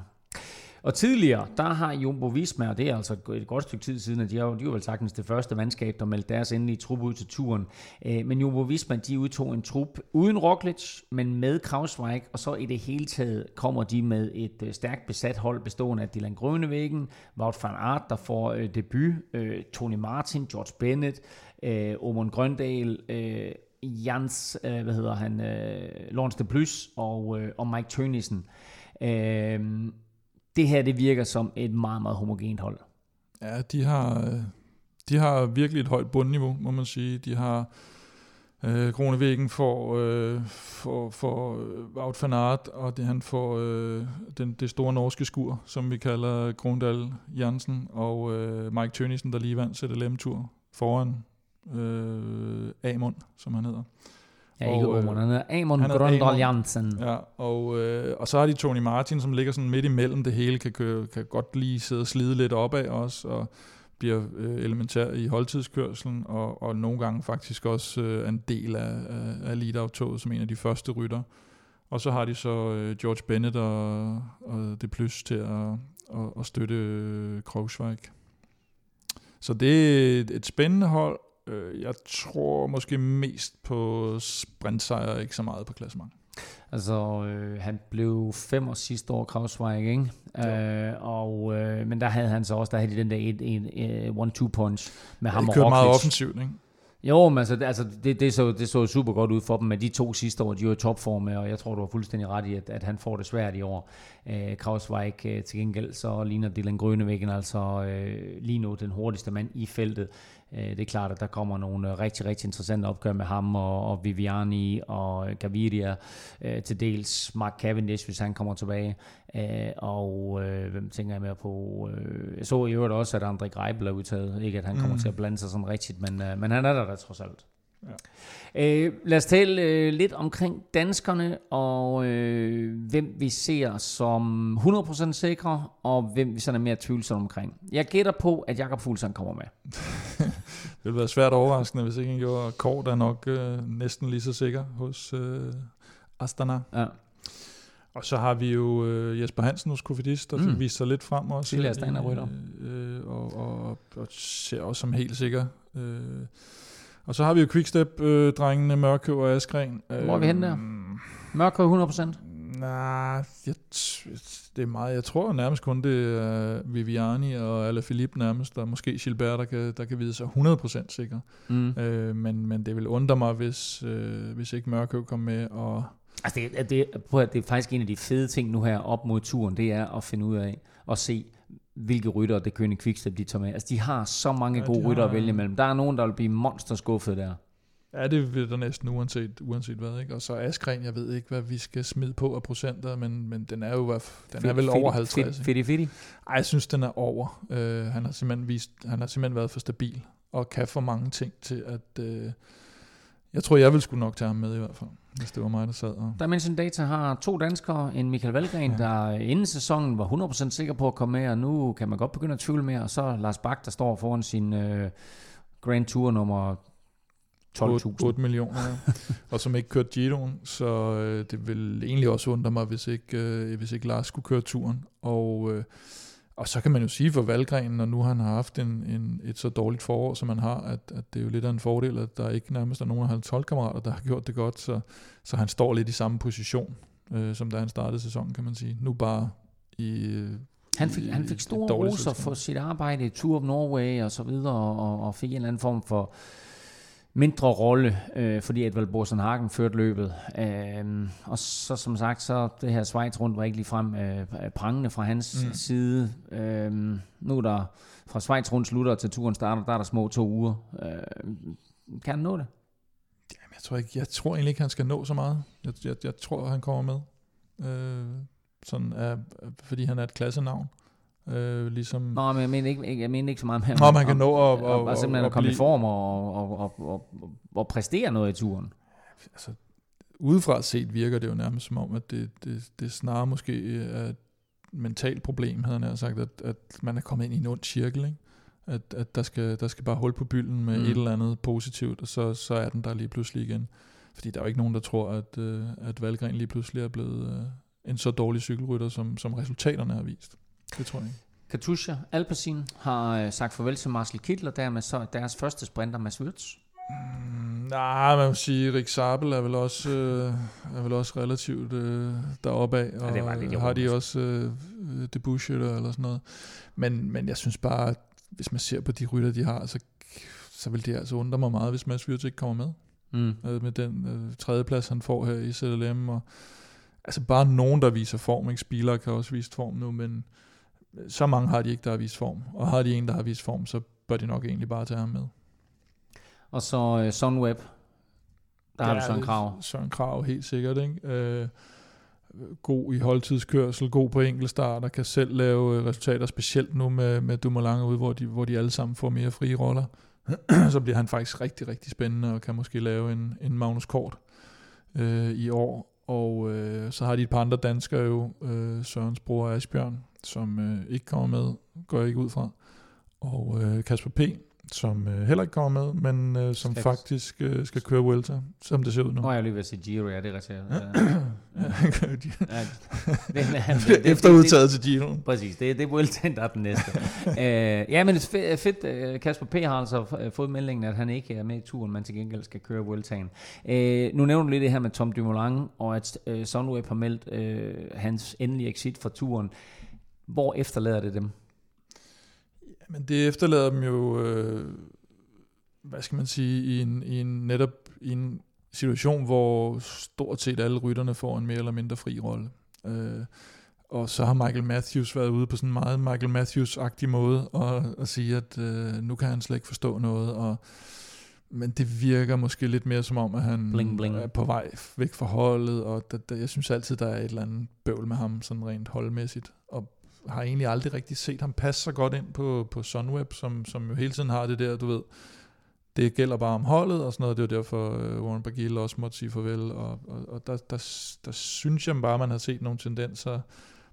Og tidligere, der har Jumbo Visma, og det er altså et godt stykke tid siden, at de har, de vel sagtens det første mandskab, der meldte deres endelige trup ud til turen. Øh, men Jumbo Visma, de udtog en trup uden Roglic, men med Krausweig, og så i det hele taget kommer de med et øh, stærkt besat hold bestående af Dylan Grønevæggen, Wout van Aert, der får øh, debut, Tony Martin, George Bennett, Omon Grøndal, Jans, hvad hedder han, Lawrence de Plus og, og Mike Tønnesen det her det virker som et meget, meget homogent hold. Ja, de har, øh, de har virkelig et højt bundniveau, må man sige. De har øh, Kronevæggen for, øh, for, for øh, Wout van Aert, og det, han får øh, den, det store norske skur, som vi kalder Grundal Jansen, og øh, Mike Tønnesen, der lige vandt ZLM-tur foran øh, Amund, som han hedder. Ja, ikke og, Omon, han er Amon Grøndal Jansen. Ja, og, øh, og så har de Tony Martin, som ligger sådan midt imellem det hele, kan, kan, kan godt lige sidde og slide lidt opad også, og bliver øh, elementær i holdtidskørselen, og, og nogle gange faktisk også øh, en del af, af, af lead som en af de første rytter. Og så har de så øh, George Bennett og, og det plus til at, at, at støtte øh, Krogsvejk. Så det er et, et spændende hold, Øh, jeg tror måske mest på sprintsejr, ikke så meget på klassement. Altså, øh, han blev fem år sidste år, Krausweig, ikke? Øh, og, øh, men der havde han så også, der havde de den der et, et, et, one-two punch med ja, ham og Roglic. meget offensivt, ikke? Jo, men altså, altså det, det, så, det så super godt ud for dem med de to sidste år, de var i topform, og jeg tror, du har fuldstændig ret i, at, at han får det svært i år. Øh, Krausweik øh, til gengæld, så ligner Dylan Grønevæggen altså øh, lige nu den hurtigste mand i feltet. Øh, det er klart, at der kommer nogle øh, rigtig, rigtig interessante opgør med ham og, og Viviani og Gaviria. Øh, til dels Mark Cavendish, hvis han kommer tilbage. Og hvem tænker jeg mere på? Jeg så i øvrigt også, at André Greibel er udtaget. Ikke at han kommer mm. til at blande sig sådan rigtigt, men, men han er der, der trods alt. Ja. Øh, lad os tale øh, lidt omkring danskerne, og øh, hvem vi ser som 100% sikre, og hvem vi sådan er mere tvivlsomme omkring. Jeg gætter på, at Jakob Fuglsang kommer med. det vil være svært overraskende, hvis ikke han gjorde Kort er nok øh, næsten lige så sikker hos øh, Astana. Ja. Og så har vi jo øh, Jesper Hansen hos Kofidis, der mm. vist sig lidt frem også. Tidligere Astana-rytter. Øh, og, og, og ser også som helt sikker. Øh, og så har vi jo Quickstep-drengene, øh, Mørkøv og Askren. Hvor er vi henne der? Mørkøv 100%? Nej, det er meget. Jeg tror nærmest kun, det er Viviani og Alaphilippe nærmest, der måske Gilbert, der kan, der kan vide sig 100% sikker. Mm. Øh, men, men det vil undre mig, hvis, øh, hvis ikke Mørkøv kom med. Og altså det, det, prøv at, det er faktisk en af de fede ting nu her op mod turen, det er at finde ud af og se, hvilke rytter det kønne Quickstep de tager med. Altså, de har så mange ja, gode rytter at vælge imellem. Der er nogen, der vil blive monsterskuffet der. Ja, det vil der næsten uanset, uanset hvad. Ikke? Og så Askren, jeg ved ikke, hvad vi skal smide på af procenter, men, men den er jo den er vel over 50. Fitti, fitti. Ej, jeg synes, den er over. Uh, han, har simpelthen vist, han har simpelthen været for stabil, og kan for mange ting til, at... Uh, jeg tror, jeg vil skulle nok tage ham med i hvert fald hvis det var mig, der sad. Og... Dimension Data har to danskere, en Michael Valgren, ja. der inden sæsonen var 100% sikker på at komme med, og nu kan man godt begynde at tvivle mere, og så Lars Bak, der står foran sin uh, Grand Tour nummer 12.000. 8 millioner, ja. og som ikke kørte Giroen, så uh, det vil egentlig også undre mig, hvis ikke, uh, hvis ikke Lars skulle køre turen. Og uh, og så kan man jo sige for Valgren, når nu han har haft en, en, et så dårligt forår, som han har, at, at det er jo lidt af en fordel, at der ikke nærmest er nogen af hans holdkammerater, der har gjort det godt, så, så han står lidt i samme position, øh, som da han startede sæsonen, kan man sige. Nu bare i... Han fik, i, han fik store roser for sit arbejde i Tour of Norway og så videre, og, og fik en eller anden form for mindre rolle, øh, fordi Edvald Borsen Hagen førte løbet. Øh, og så som sagt, så det her Schweiz rundt var ikke ligefrem øh, prangende fra hans mm. side. Øh, nu er der fra Schweiz rundt slutter til turen starter, der er der små to uger. Øh, kan han nå det? Jamen, jeg tror, ikke, jeg tror egentlig ikke, han skal nå så meget. Jeg, jeg, jeg tror, han kommer med. Øh, sådan er, fordi han er et klassenavn. Øh, ligesom... Nå, men jeg mener ikke, jeg mener ikke så meget med, Nå, man kan nå at, og, og, simpelthen at komme blive... i form og, og, og, og, og præstere noget i turen. Altså, udefra set virker det jo nærmest som om, at det, det, det snarere måske er et mentalt problem, havde han sagt, at, at man er kommet ind i en ond cirkel, ikke? At, at der, skal, der skal bare hul på bylden med mm. et eller andet positivt, og så, så er den der lige pludselig igen. Fordi der er jo ikke nogen, der tror, at, øh, at Valgren lige pludselig er blevet øh, en så dårlig cykelrytter, som, som resultaterne har vist. Det tror jeg ikke. Katusha Alpecin har øh, sagt farvel til Marcel Kittel, og dermed så deres første sprinter, Mads Wirtz. Mm, nej, man må sige, Rik Sabel er vel også, øh, er vel også relativt øh, deroppe af, og ja, det var lidt har de også øh, debutshøtter eller sådan noget. Men, men jeg synes bare, at hvis man ser på de rytter, de har, så, så vil det altså undre mig meget, hvis Mads Wirtz ikke kommer med. Mm. Øh, med den øh, tredjeplads, han får her i ZLM, og altså bare nogen, der viser form, ikke? Spiller kan også vise form nu, men så mange har de ikke, der har vist form. Og har de en, der har vist form, så bør de nok egentlig bare tage ham med. Og så uh, Sunweb. Der ja, har du Søren Krav. Søren Krav, helt sikkert. Ikke? Uh, god i holdtidskørsel, god på enkeltstarter, kan selv lave øh, resultater, specielt nu med, med Dumoulin ude, hvor de, hvor de alle sammen får mere frie roller. så bliver han faktisk rigtig, rigtig spændende, og kan måske lave en, en Magnus Kort uh, i år. Og uh, så har de et par andre danskere jo, uh, Sørens bror Asbjørn, som øh, ikke kommer med, går jeg ikke ud fra. Og øh, Kasper P., som øh, heller ikke kommer med, men øh, som Skæft. faktisk øh, skal køre Vuelta, som det ser ud nu. Nå, jeg lige ved at sige Giro, ja, det er rigtigt. Ja. ja, Efter udtaget til Giro. Præcis, det, det er Vuelta, der er den næste. uh, ja, men det er fedt. Øh, Kasper P. har altså fået meldingen, at han ikke er med i turen, men til gengæld skal køre Vueltaen. Uh, nu nævner du lidt det her med Tom Dumoulin, og at uh, Sunweb har meldt uh, hans endelige exit fra turen. Hvor efterlader det dem? Jamen det efterlader dem jo øh, hvad skal man sige, i en, i en netop i en situation, hvor stort set alle rytterne får en mere eller mindre fri rolle. Øh, og så har Michael Matthews været ude på sådan en meget Michael Matthews-agtig måde og, og sige, at øh, nu kan han slet ikke forstå noget, og men det virker måske lidt mere som om, at han bling, bling. er på vej væk fra holdet, og der, der, jeg synes altid, der er et eller andet bøvl med ham, sådan rent holdmæssigt, og har egentlig aldrig rigtig set ham passe så godt ind på, på Sunweb, som, som jo hele tiden har det der, du ved, det gælder bare om holdet og sådan noget. Det er derfor, uh, Warren Bagil også måtte sige farvel. Og, og, og der, der, der synes jeg bare, man har set nogle tendenser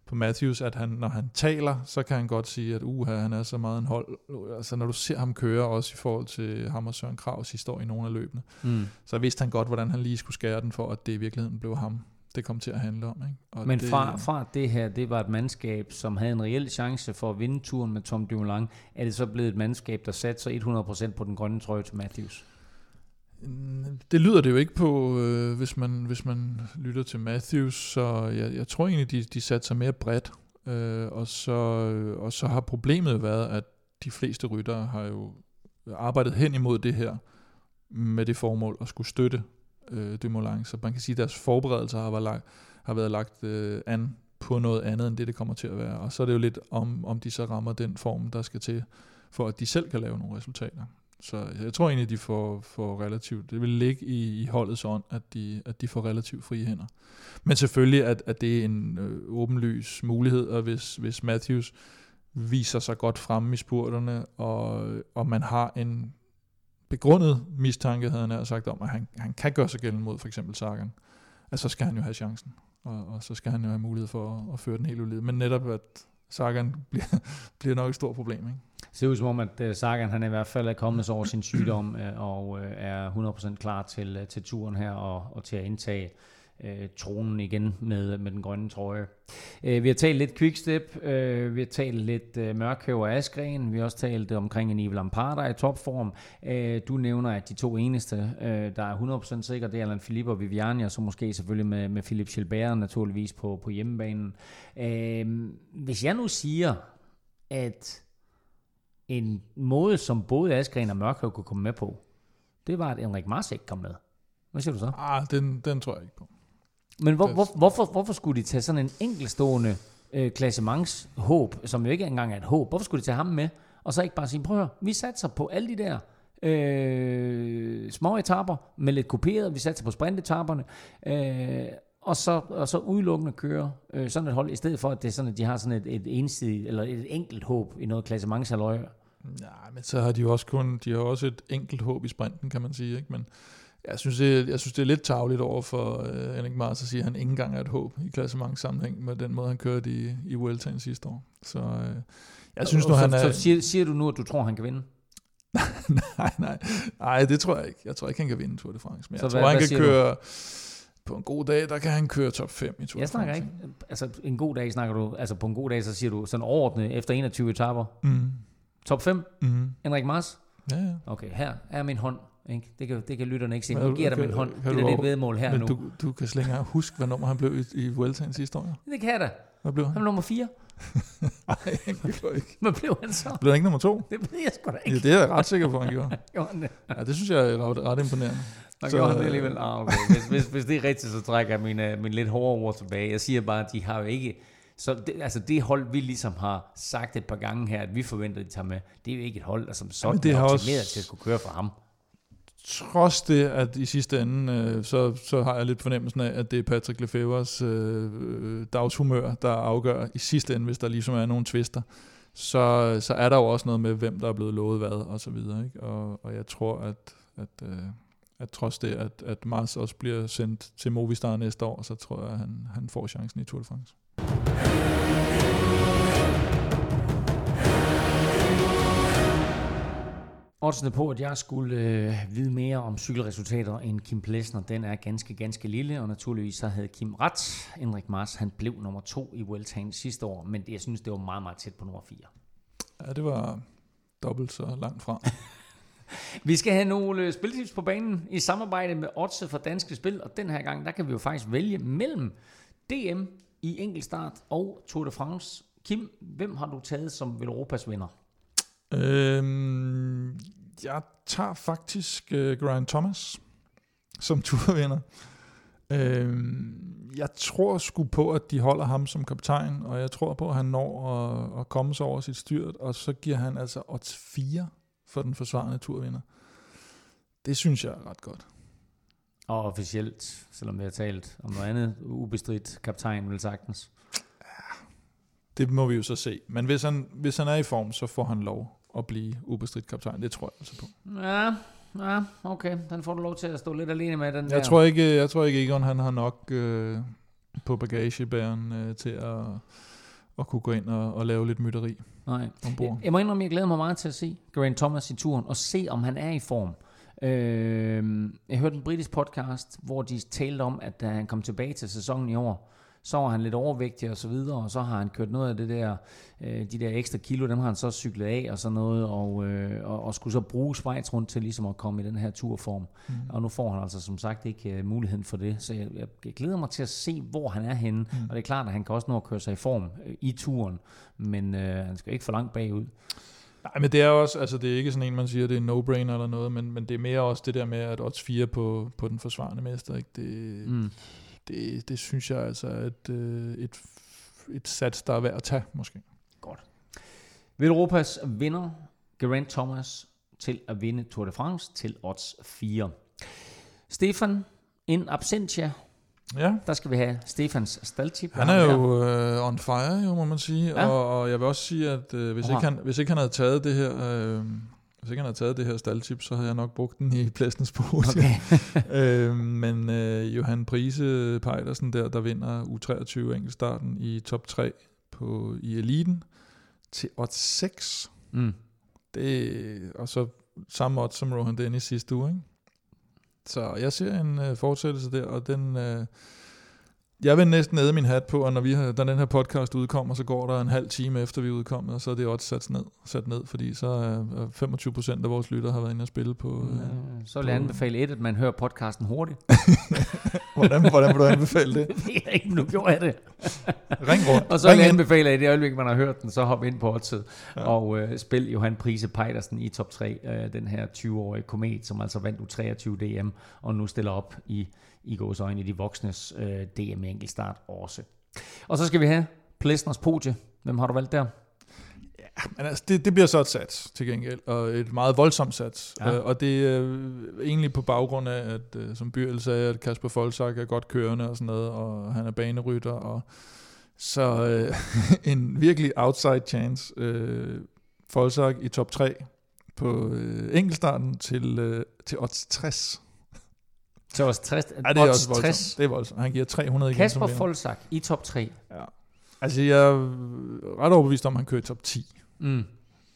på Matthews, at han, når han taler, så kan han godt sige, at uh, han er så meget en hold. Altså når du ser ham køre, også i forhold til ham og Søren Kravs historie i nogle af løbene, mm. så vidste han godt, hvordan han lige skulle skære den for, at det i virkeligheden blev ham, det kom til at handle om. Ikke? Og Men det, fra, fra det her, det var et mandskab, som havde en reel chance for at vinde turen med Tom Dumoulin, er det så blevet et mandskab, der satte sig 100% på den grønne trøje til Matthews? Det lyder det jo ikke på, øh, hvis, man, hvis man lytter til Matthews, så jeg, jeg tror egentlig, de, de satte sig mere bredt, øh, og, så, og så har problemet været, at de fleste ryttere har jo arbejdet hen imod det her, med det formål at skulle støtte øh, Dumoulin, så man kan sige, at deres forberedelser har været lagt, har været lagt øh, an på noget andet, end det det kommer til at være, og så er det jo lidt om, om de så rammer den form, der skal til, for at de selv kan lave nogle resultater. Så jeg tror egentlig, de får, får relativt, det vil ligge i, i holdets ånd, at de, at de får relativt frie hænder. Men selvfølgelig, at, at det er en øh, åbenlys mulighed, og hvis, hvis Matthews viser sig godt fremme i spurterne, og, og man har en begrundet mistanke, havde han sagt om, at han, han kan gøre sig gældende mod for eksempel Sagan, at så skal han jo have chancen, og, og så skal han jo have mulighed for at, at føre den hele ulid. Men netop, at Sagan bliver, bliver nok et stort problem. Ikke? Det ser ud som om, at uh, Sagan han i hvert fald er kommet over sin sygdom øh, og uh, er 100% klar til, uh, til turen her og, og til at indtage øh, tronen igen med, med den grønne trøje. Øh, vi har talt lidt quickstep, øh, vi har talt lidt øh, Mørkøv og Askren, vi har også talt omkring en Ivel Lampard, i topform. Øh, du nævner, at de to eneste, øh, der er 100% sikre, det er Alan Philippe og Viviani, og så måske selvfølgelig med, med Philip Gilbert naturligvis på, på hjemmebanen. Øh, hvis jeg nu siger, at en måde, som både Askren og Mørkøv kunne komme med på, det var, at Henrik Mars ikke kom med. Hvad siger du så? Ah, den, den tror jeg ikke på. Men hvor, hvor, hvorfor, hvorfor skulle de tage sådan en enkelstående øh, klassementshåb, som jo ikke engang er et håb, hvorfor skulle de tage ham med, og så ikke bare sige, prøv at høre, vi satser på alle de der øh, små etaper med lidt kuperet, vi satser på sprintetaperne, øh, og så, og så udelukkende køre øh, sådan et hold, i stedet for, at det er sådan, at de har sådan et, et ensidigt, eller et enkelt håb i noget klassementsaløje. Nej, men så har de jo også kun, de har også et enkelt håb i sprinten, kan man sige, ikke? Men jeg synes, det, jeg synes, det er lidt tageligt over for uh, Henrik Mars at sige, at han ikke engang er et håb i sammenhæng med den måde, han kørte i, i Vueltaen sidste år. Så uh, jeg synes nu, så, han er... Så siger, siger du nu, at du tror, han kan vinde? nej, nej, nej, det tror jeg ikke. Jeg tror ikke, han kan vinde Tour de France. Men så jeg hvad, tror, han kan køre... Du? På en god dag, der kan han køre top 5 i Tour Jeg snakker ikke, altså en god dag snakker du, altså på en god dag, så siger du sådan overordnet efter 21 etaper. Mm. Top 5? Mm. Henrik Mars? Ja, ja. Okay, her er min hånd ikke? Det, kan, det kan lytterne ikke se. Nu giver dig min hånd. Det er det vedmål her men nu. Du, du kan slet ikke huske, hvad nummer han blev i, i Vueltaen sidste år. Det kan jeg da. Hvad blev han? Han blev nummer 4. Nej, han blev ikke. Hvad blev han så? Blev han ikke nummer 2? Det ved jeg sgu da ikke. Ja, det er jeg ret sikker på, han gjorde. gjorde han det? Ja, det synes jeg er ret, ret imponerende. Så gjorde han det alligevel. Ah, okay. Hvis, hvis, hvis det er rigtigt, så trækker jeg min, uh, min lidt hårde ord tilbage. Jeg siger bare, at de har jo ikke... Så det, altså det hold, vi ligesom har sagt et par gange her, at vi forventer, at de tager med, det er jo ikke et hold, der som sådan ja, det er optimeret også... til at kunne køre for ham trods det, at i sidste ende, øh, så, så har jeg lidt fornemmelsen af, at det er Patrick Lefebvre's øh, øh, dagshumør, der afgør i sidste ende, hvis der ligesom er nogle tvister. Så, så er der jo også noget med, hvem der er blevet lovet hvad, og så videre. Ikke? Og, og jeg tror, at, at, øh, at trods det, at, at Mars også bliver sendt til Movistar næste år, så tror jeg, at han, han får chancen i Tour de France. Oddsene på, at jeg skulle øh, vide mere om cykelresultater end Kim Plesner, den er ganske, ganske lille, og naturligvis så havde Kim ret. Henrik Mars, han blev nummer to i Vueltaen sidste år, men jeg synes, det var meget, meget tæt på nummer 4. Ja, det var dobbelt så langt fra. vi skal have nogle øh, spiltips på banen i samarbejde med Odds for Danske Spil, og den her gang, der kan vi jo faktisk vælge mellem DM i enkeltstart og Tour de France. Kim, hvem har du taget som Europas vinder? Øhm, Jeg tager faktisk uh, Grant Thomas som turvinder. Uh, jeg tror sgu på, at de holder ham som kaptajn, og jeg tror på, at han når at, at komme sig over sit styrt, og så giver han altså odds 4 for den forsvarende turvinder. Det synes jeg er ret godt. Og officielt, selvom vi har talt om noget andet, ubestridt kaptajn vil sagtens. Det må vi jo så se. Men hvis han, hvis han er i form, så får han lov at blive ubestridt kaptajn. Det tror jeg altså på. Ja, ja, okay. Den får du lov til at stå lidt alene med. Den Jeg der. tror ikke, jeg tror ikke Egon han har nok øh, på bagagebæren øh, til at, at kunne gå ind og, og lave lidt mytteri Nej. ombord. Jeg, jeg må indrømme, jeg glæder mig meget til at se Geraint Thomas i turen, og se, om han er i form. Øh, jeg hørte en britisk podcast, hvor de talte om, at da han kom tilbage til sæsonen i år, så var han lidt overvægtig og så videre, og så har han kørt noget af det der, øh, de der ekstra kilo, dem har han så cyklet af og sådan noget, og, øh, og, og skulle så bruge Schweiz rundt til ligesom at komme i den her turform. Mm. Og nu får han altså som sagt ikke øh, muligheden for det, så jeg, jeg, glæder mig til at se, hvor han er henne, mm. og det er klart, at han kan også nå at køre sig i form øh, i turen, men øh, han skal ikke for langt bagud. Nej, men det er også, altså det er ikke sådan en, man siger, det er en no-brainer eller noget, men, men det er mere også det der med, at odds 4 på, på den forsvarende mester, ikke? Det, Mm. Det, det synes jeg altså er et, øh, et, et sats, der er værd at tage, måske. Vil Europas vinder Geraint Thomas til at vinde Tour de France til odds 4. Stefan, in absentia, Ja, der skal vi have Stefans staldtip. han er jo øh, on fire, jo, må man sige, Ja. og, og jeg vil også sige, at øh, hvis, Aha. ikke han, hvis ikke han havde taget det her... hvis ikke han havde taget det her staldtip, så havde jeg nok brugt den i plæstens pose. Okay. øh, men øh, Johan Prise Pejlersen der, der vinder U23 enkeltstarten i top 3 på, i eliten til odds 6. Mm. Det, og så samme odds som Rohan Dennis sidste uge. Ikke? Så jeg ser en øh, fortsættelse der, og den... Øh, jeg vil næsten æde min hat på, og når, vi har, når den her podcast udkommer, så går der en halv time efter vi er udkommet, og så er det også sat ned, sat ned fordi så er 25 procent af vores lytter har været inde og spille på... Øh, Øh, Så vil jeg anbefale et, at man hører podcasten hurtigt. hvordan, hvordan vil du anbefale det? Det jeg ikke, men nu gjorde jeg det. Ring rundt. Og så vil Ring jeg ind. anbefale, at i det øjeblik, man har hørt den, så hop ind på oddset. Ja. og øh, spil Johan Prise Pejdersen i top 3, øh, den her 20-årige komet, som altså vandt U23 DM, og nu stiller op i, i gås øjne i de voksnes øh, DM enkeltstart også. Og så skal vi have Plesners podie. Hvem har du valgt der? Men altså, det, det bliver så et sats til gengæld, og et meget voldsomt sats. Ja. Øh, og det er øh, egentlig på baggrund af, at øh, som Byrel sagde, at Kasper Folsak er godt kørende og sådan noget, og han er banerytter, og så øh, en virkelig outside chance. Øh, Folsak i top 3 på øh, enkeltstarten til, øh, til odds 60. Så også 60. Ja, det er også voldsomt. 60. Det er voldsomt. Han giver 300 igen. Kasper. Folsak i top 3. Ja. Altså, jeg er ret overbevist om, at han kører i top 10. Mm.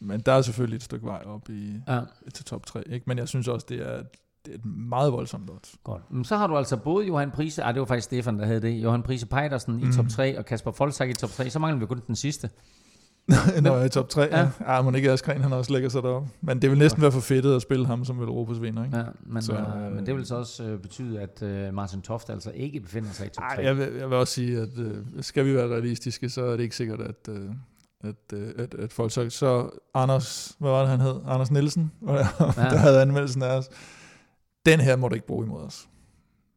Men der er selvfølgelig et stykke vej op i, Ja, til top 3. Ikke? Men jeg synes også, det er, det er et meget voldsomt odds. godt. Men så har du altså både Johan Prise, ah, det var faktisk Stefan, der havde det, Johan Prise Pejdersen i top Mhm. 3, og Kasper Folsak i top 3. Så mangler vi kun den sidste. Når jeg er i top 3, Ja. ja. ja må ikke Askren, han også lægger sig deroppe. Men det vil næsten være for fedtet at spille ham som Europas vinder. Ikke? Ja, men, så, Så, øh, øh, men det vil så også øh, betyde, at øh, Martin Toft altså ikke befinder sig i top 3. Ej, jeg, vil, jeg vil også sige, at øh, skal vi være realistiske, så er det ikke sikkert, at, øh, at, øh, at, at folk så... Så Anders, hvad var det han hed? Anders Nielsen, det, ja. der havde anmeldelsen af os. Den her må du ikke bruge imod os.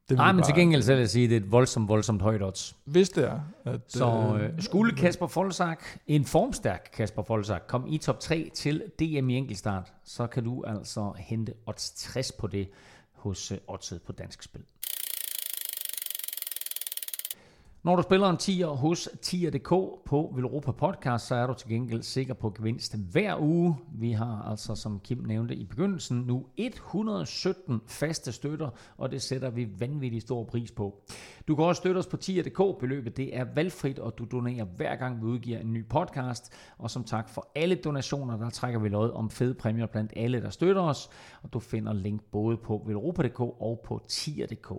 Det Nej, men til bare- gengæld så vil jeg sige, at det er et voldsomt, voldsomt højt odds. Hvis det er, at... Så øh, skulle Kasper Folsak, en formstærk Kasper Folsak, komme i top 3 til DM i enkeltstart, så kan du altså hente odds 60 på det hos øh, oddset på Dansk Spil. Når du spiller en 10'er hos 10'er.dk på Velropa Podcast, så er du til gengæld sikker på gevinst hver uge. Vi har altså, som Kim nævnte i begyndelsen, nu 117 faste støtter, og det sætter vi vanvittig stor pris på. Du kan også støtte os på 10'er.dk. Beløbet det er valgfrit, og du donerer hver gang vi udgiver en ny podcast. Og som tak for alle donationer, der trækker vi lod om fede præmier blandt alle, der støtter os. Og du finder link både på velropa.dk og på 10'er.dk.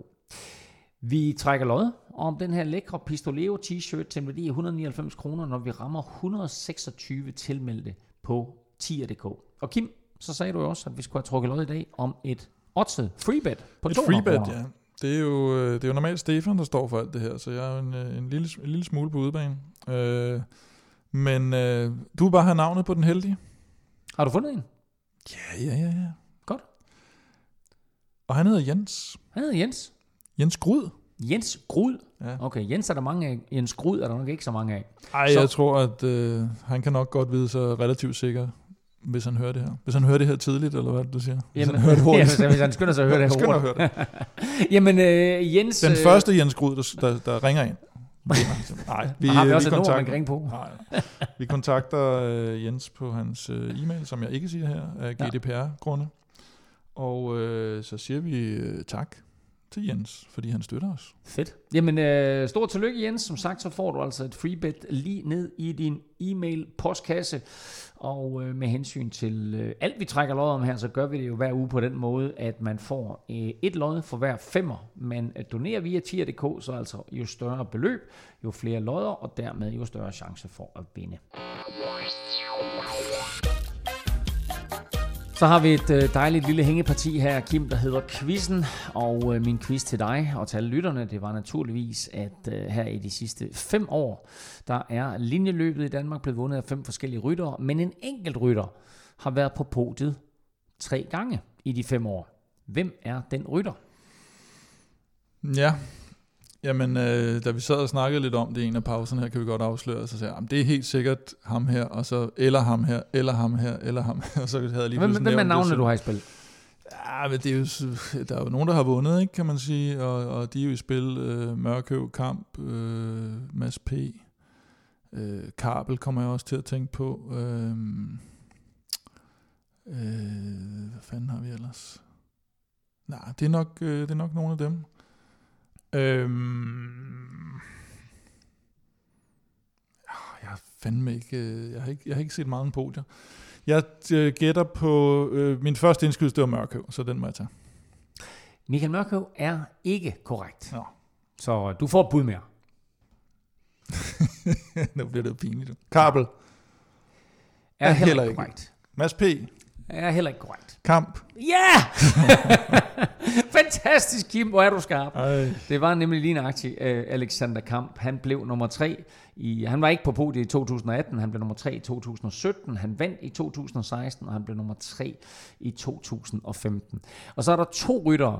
Vi trækker lod om den her lækre Pistoleo t-shirt til en værdi af 199 kroner, når vi rammer 126 tilmeldte på 10'er.dk. Og Kim, så sagde du jo også, at vi skulle have trukket lod i dag om et oddset freebet på Et 200 freebet, ja. Det er, jo, øh, det er jo normalt Stefan, der står for alt det her, så jeg er en, øh, en, lille, en lille smule på udebane. Øh, men øh, du vil bare have navnet på den heldige. Har du fundet en? Ja, ja, ja, ja. Godt. Og han hedder Jens. Han hedder Jens. Jens Grud. Jens Grud. Ja. Okay, Jens er der mange af. Jens Grud er der nok ikke så mange af. Ej, Så- jeg tror, at øh, han kan nok godt vide sig relativt sikker, hvis han hører det her. Hvis han hører det her tidligt, eller hvad du siger. Hvis Jamen, han hører det ja, hurtigt. hvis, hvis han skynder sig at høre det her hurtigt. høre det. Jamen, øh, Jens... Den øh, første Jens Grud, der, der, der ringer ind. Nej, vi, har vi øh, også et nummer, man kan ringe på. Nej, vi kontakter øh, Jens på hans øh, e-mail, som jeg ikke siger her, af Ja. GDPR-grunde. Og øh, så siger vi øh, tak til Jens, fordi han støtter os. Fedt. Jamen, øh, stort tillykke, Jens. Som sagt, så får du altså et freebet lige ned i din e-mail postkasse. Og øh, med hensyn til øh, alt, vi trækker lod om her, så gør vi det jo hver uge på den måde, at man får øh, et lod for hver femmer. Man øh, donerer via tier.dk, så altså jo større beløb, jo flere lodder, og dermed jo større chance for at vinde. Så har vi et øh, dejligt lille hængeparti her, Kim, der hedder Quizzen. Og øh, min quiz til dig og til alle lytterne, det var naturligvis, at øh, her i de sidste fem år, der er linjeløbet i Danmark blevet vundet af fem forskellige ryttere. Men en enkelt rytter har været på podiet tre gange i de fem år. Hvem er den rytter? Ja, jamen øh, da vi sad og snakkede lidt om det i en af pauserne her, kan vi godt afsløre, så sagde jeg, "Jamen, det er helt sikkert ham her, og så eller ham her, eller ham her, eller ham her, og så havde jeg lige Hvem, hvem er navnene, du har i spil? Ja, men det er jo, der er jo nogen, der har vundet, ikke, kan man sige, og, og de er jo i spil. Øh, Mørkøv, Kamp, øh, Mads P., øh, Kabel kommer jeg også til at tænke på. Øh, øh, hvad fanden har vi ellers? Nej, det er nok, øh, det er nok nogle af dem. Øh, jeg har fandme ikke, øh, jeg har ikke, jeg har ikke set meget om podier. Jeg øh, gætter på, øh, min første indskydelse, det var Mørkøv, så den må jeg tage. Michael Mørkøv er ikke korrekt. Nå. Så du får et bud mere. nu bliver det jo pinligt. Kabel, Er, Er heller, heller ikke. korrekt. Mads P., Er heller ikke korrekt. Kamp. Ja! Fantastisk, Kim. Hvor er du skarp. Ej. Det var nemlig lige nøjagtigt uh, Alexander Kamp. Han blev nummer tre. I, han var ikke på podiet i 2018. Han blev nummer tre i 2017. Han vandt i 2016, og han blev nummer tre i 2015. Og så er der to ryttere,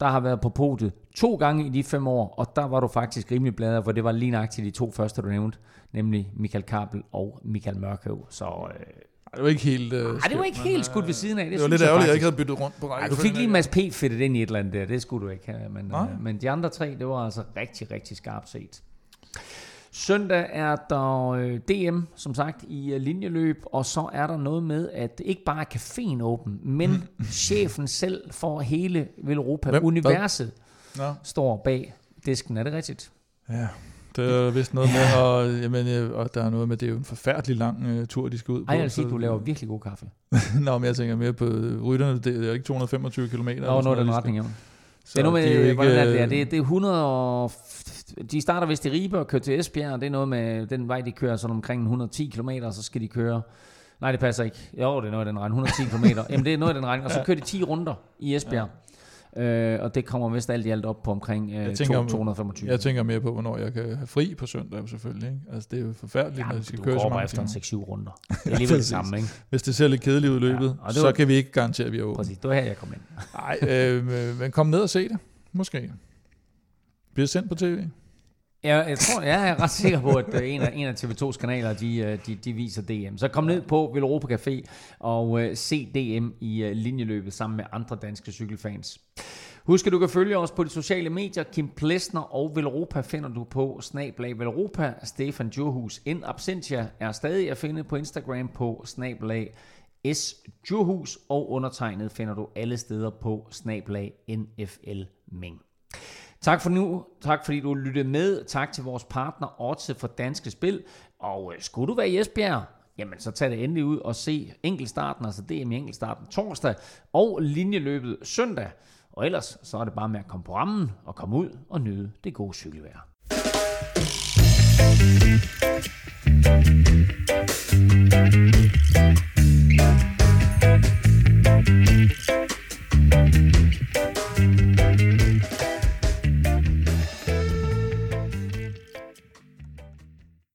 der har været på podiet to gange i de fem år, og der var du faktisk rimelig bladet, for det var lige nøjagtigt de to første, du nævnte, nemlig Michael Kabel og Michael Mørkøv. Så øh, Det var ikke helt... Øh, ej, det var ikke helt skudt ved siden af. Det, Det var lidt ærgerligt, at jeg ikke havde byttet rundt på rækken. du fik lige Mads P. fedtet ind i et eller andet der. Det skulle du ikke have. Men, Nej. øh, men de andre tre, det var altså rigtig, rigtig skarpt set. Søndag er der øh, DM, som sagt, i øh, linjeløb, og så er der noget med, at ikke bare er caféen åben, men chefen selv for hele Velropa, Hvem? universet, Nå. står bag disken. Er det rigtigt? Ja, det er vist noget med, og, jamen, øh, og der er noget med, det er jo en forfærdelig lang uh, tur, de skal ud på. Ej, jeg vil sige, så- du laver virkelig god kaffe. Nå, men jeg tænker mere på øh, rytterne, det er jo ikke 225 km. Var noget i den retning, ja. Så Det er noget med, jo ikke, hvordan er det, der? det, er- det er 100 og... De starter vist i Ribe og kører til Esbjerg, og det er noget med, den vej, de kører sådan omkring 110 km, og så skal de køre... Nej, det passer ikke. Jo, det er noget af den regn. 110 km. Jamen, det er noget af den regn. Og så kører de 10 runder i Esbjerg. Øh, og det kommer vist alt i alt op på omkring øh, Jeg tænker, 225. Jeg tænker mere på, hvornår jeg kan have fri på søndag, selvfølgelig. Ikke? Altså, det er jo forfærdeligt, ja, når de skal køre så mange efter en timer. 6-7 runder. Det er alligevel det samme, ikke? Hvis det ser lidt kedeligt ud i løbet, Ja, det så var- kan vi ikke garantere, at vi er åbne. Præcis, det var her, jeg kom ind. Nej, øh, men kom ned og se det. Måske. Bliver sendt på tv. Jeg, jeg tror, jeg er ret sikker på, at øh, en af, en af TV2's kanaler, de, øh, de, de viser DM. Så kom ned på Villeuropa Café og uh, se DM i uh, linjeløbet sammen med andre danske cykelfans. Husk, at du kan følge os på de sociale medier. Kim Plesner og Velropa finder du på snablag Velropa. Stefan Djurhus in absentia er stadig at finde på Instagram på snablag S. Djurhus, og undertegnet finder du alle steder på snablag NFL Ming. Tak for nu. Tak fordi du lyttede med. Tak til vores partner Otse for Danske Spil. Og øh, skulle du være i Esbjerg, jamen så tag det endelig ud og se enkeltstarten, altså DM i enkeltstarten torsdag, og linjeløbet søndag. Og ellers så er det bare med at komme på rammen og komme ud og nyde det gode cykelvejr. Thank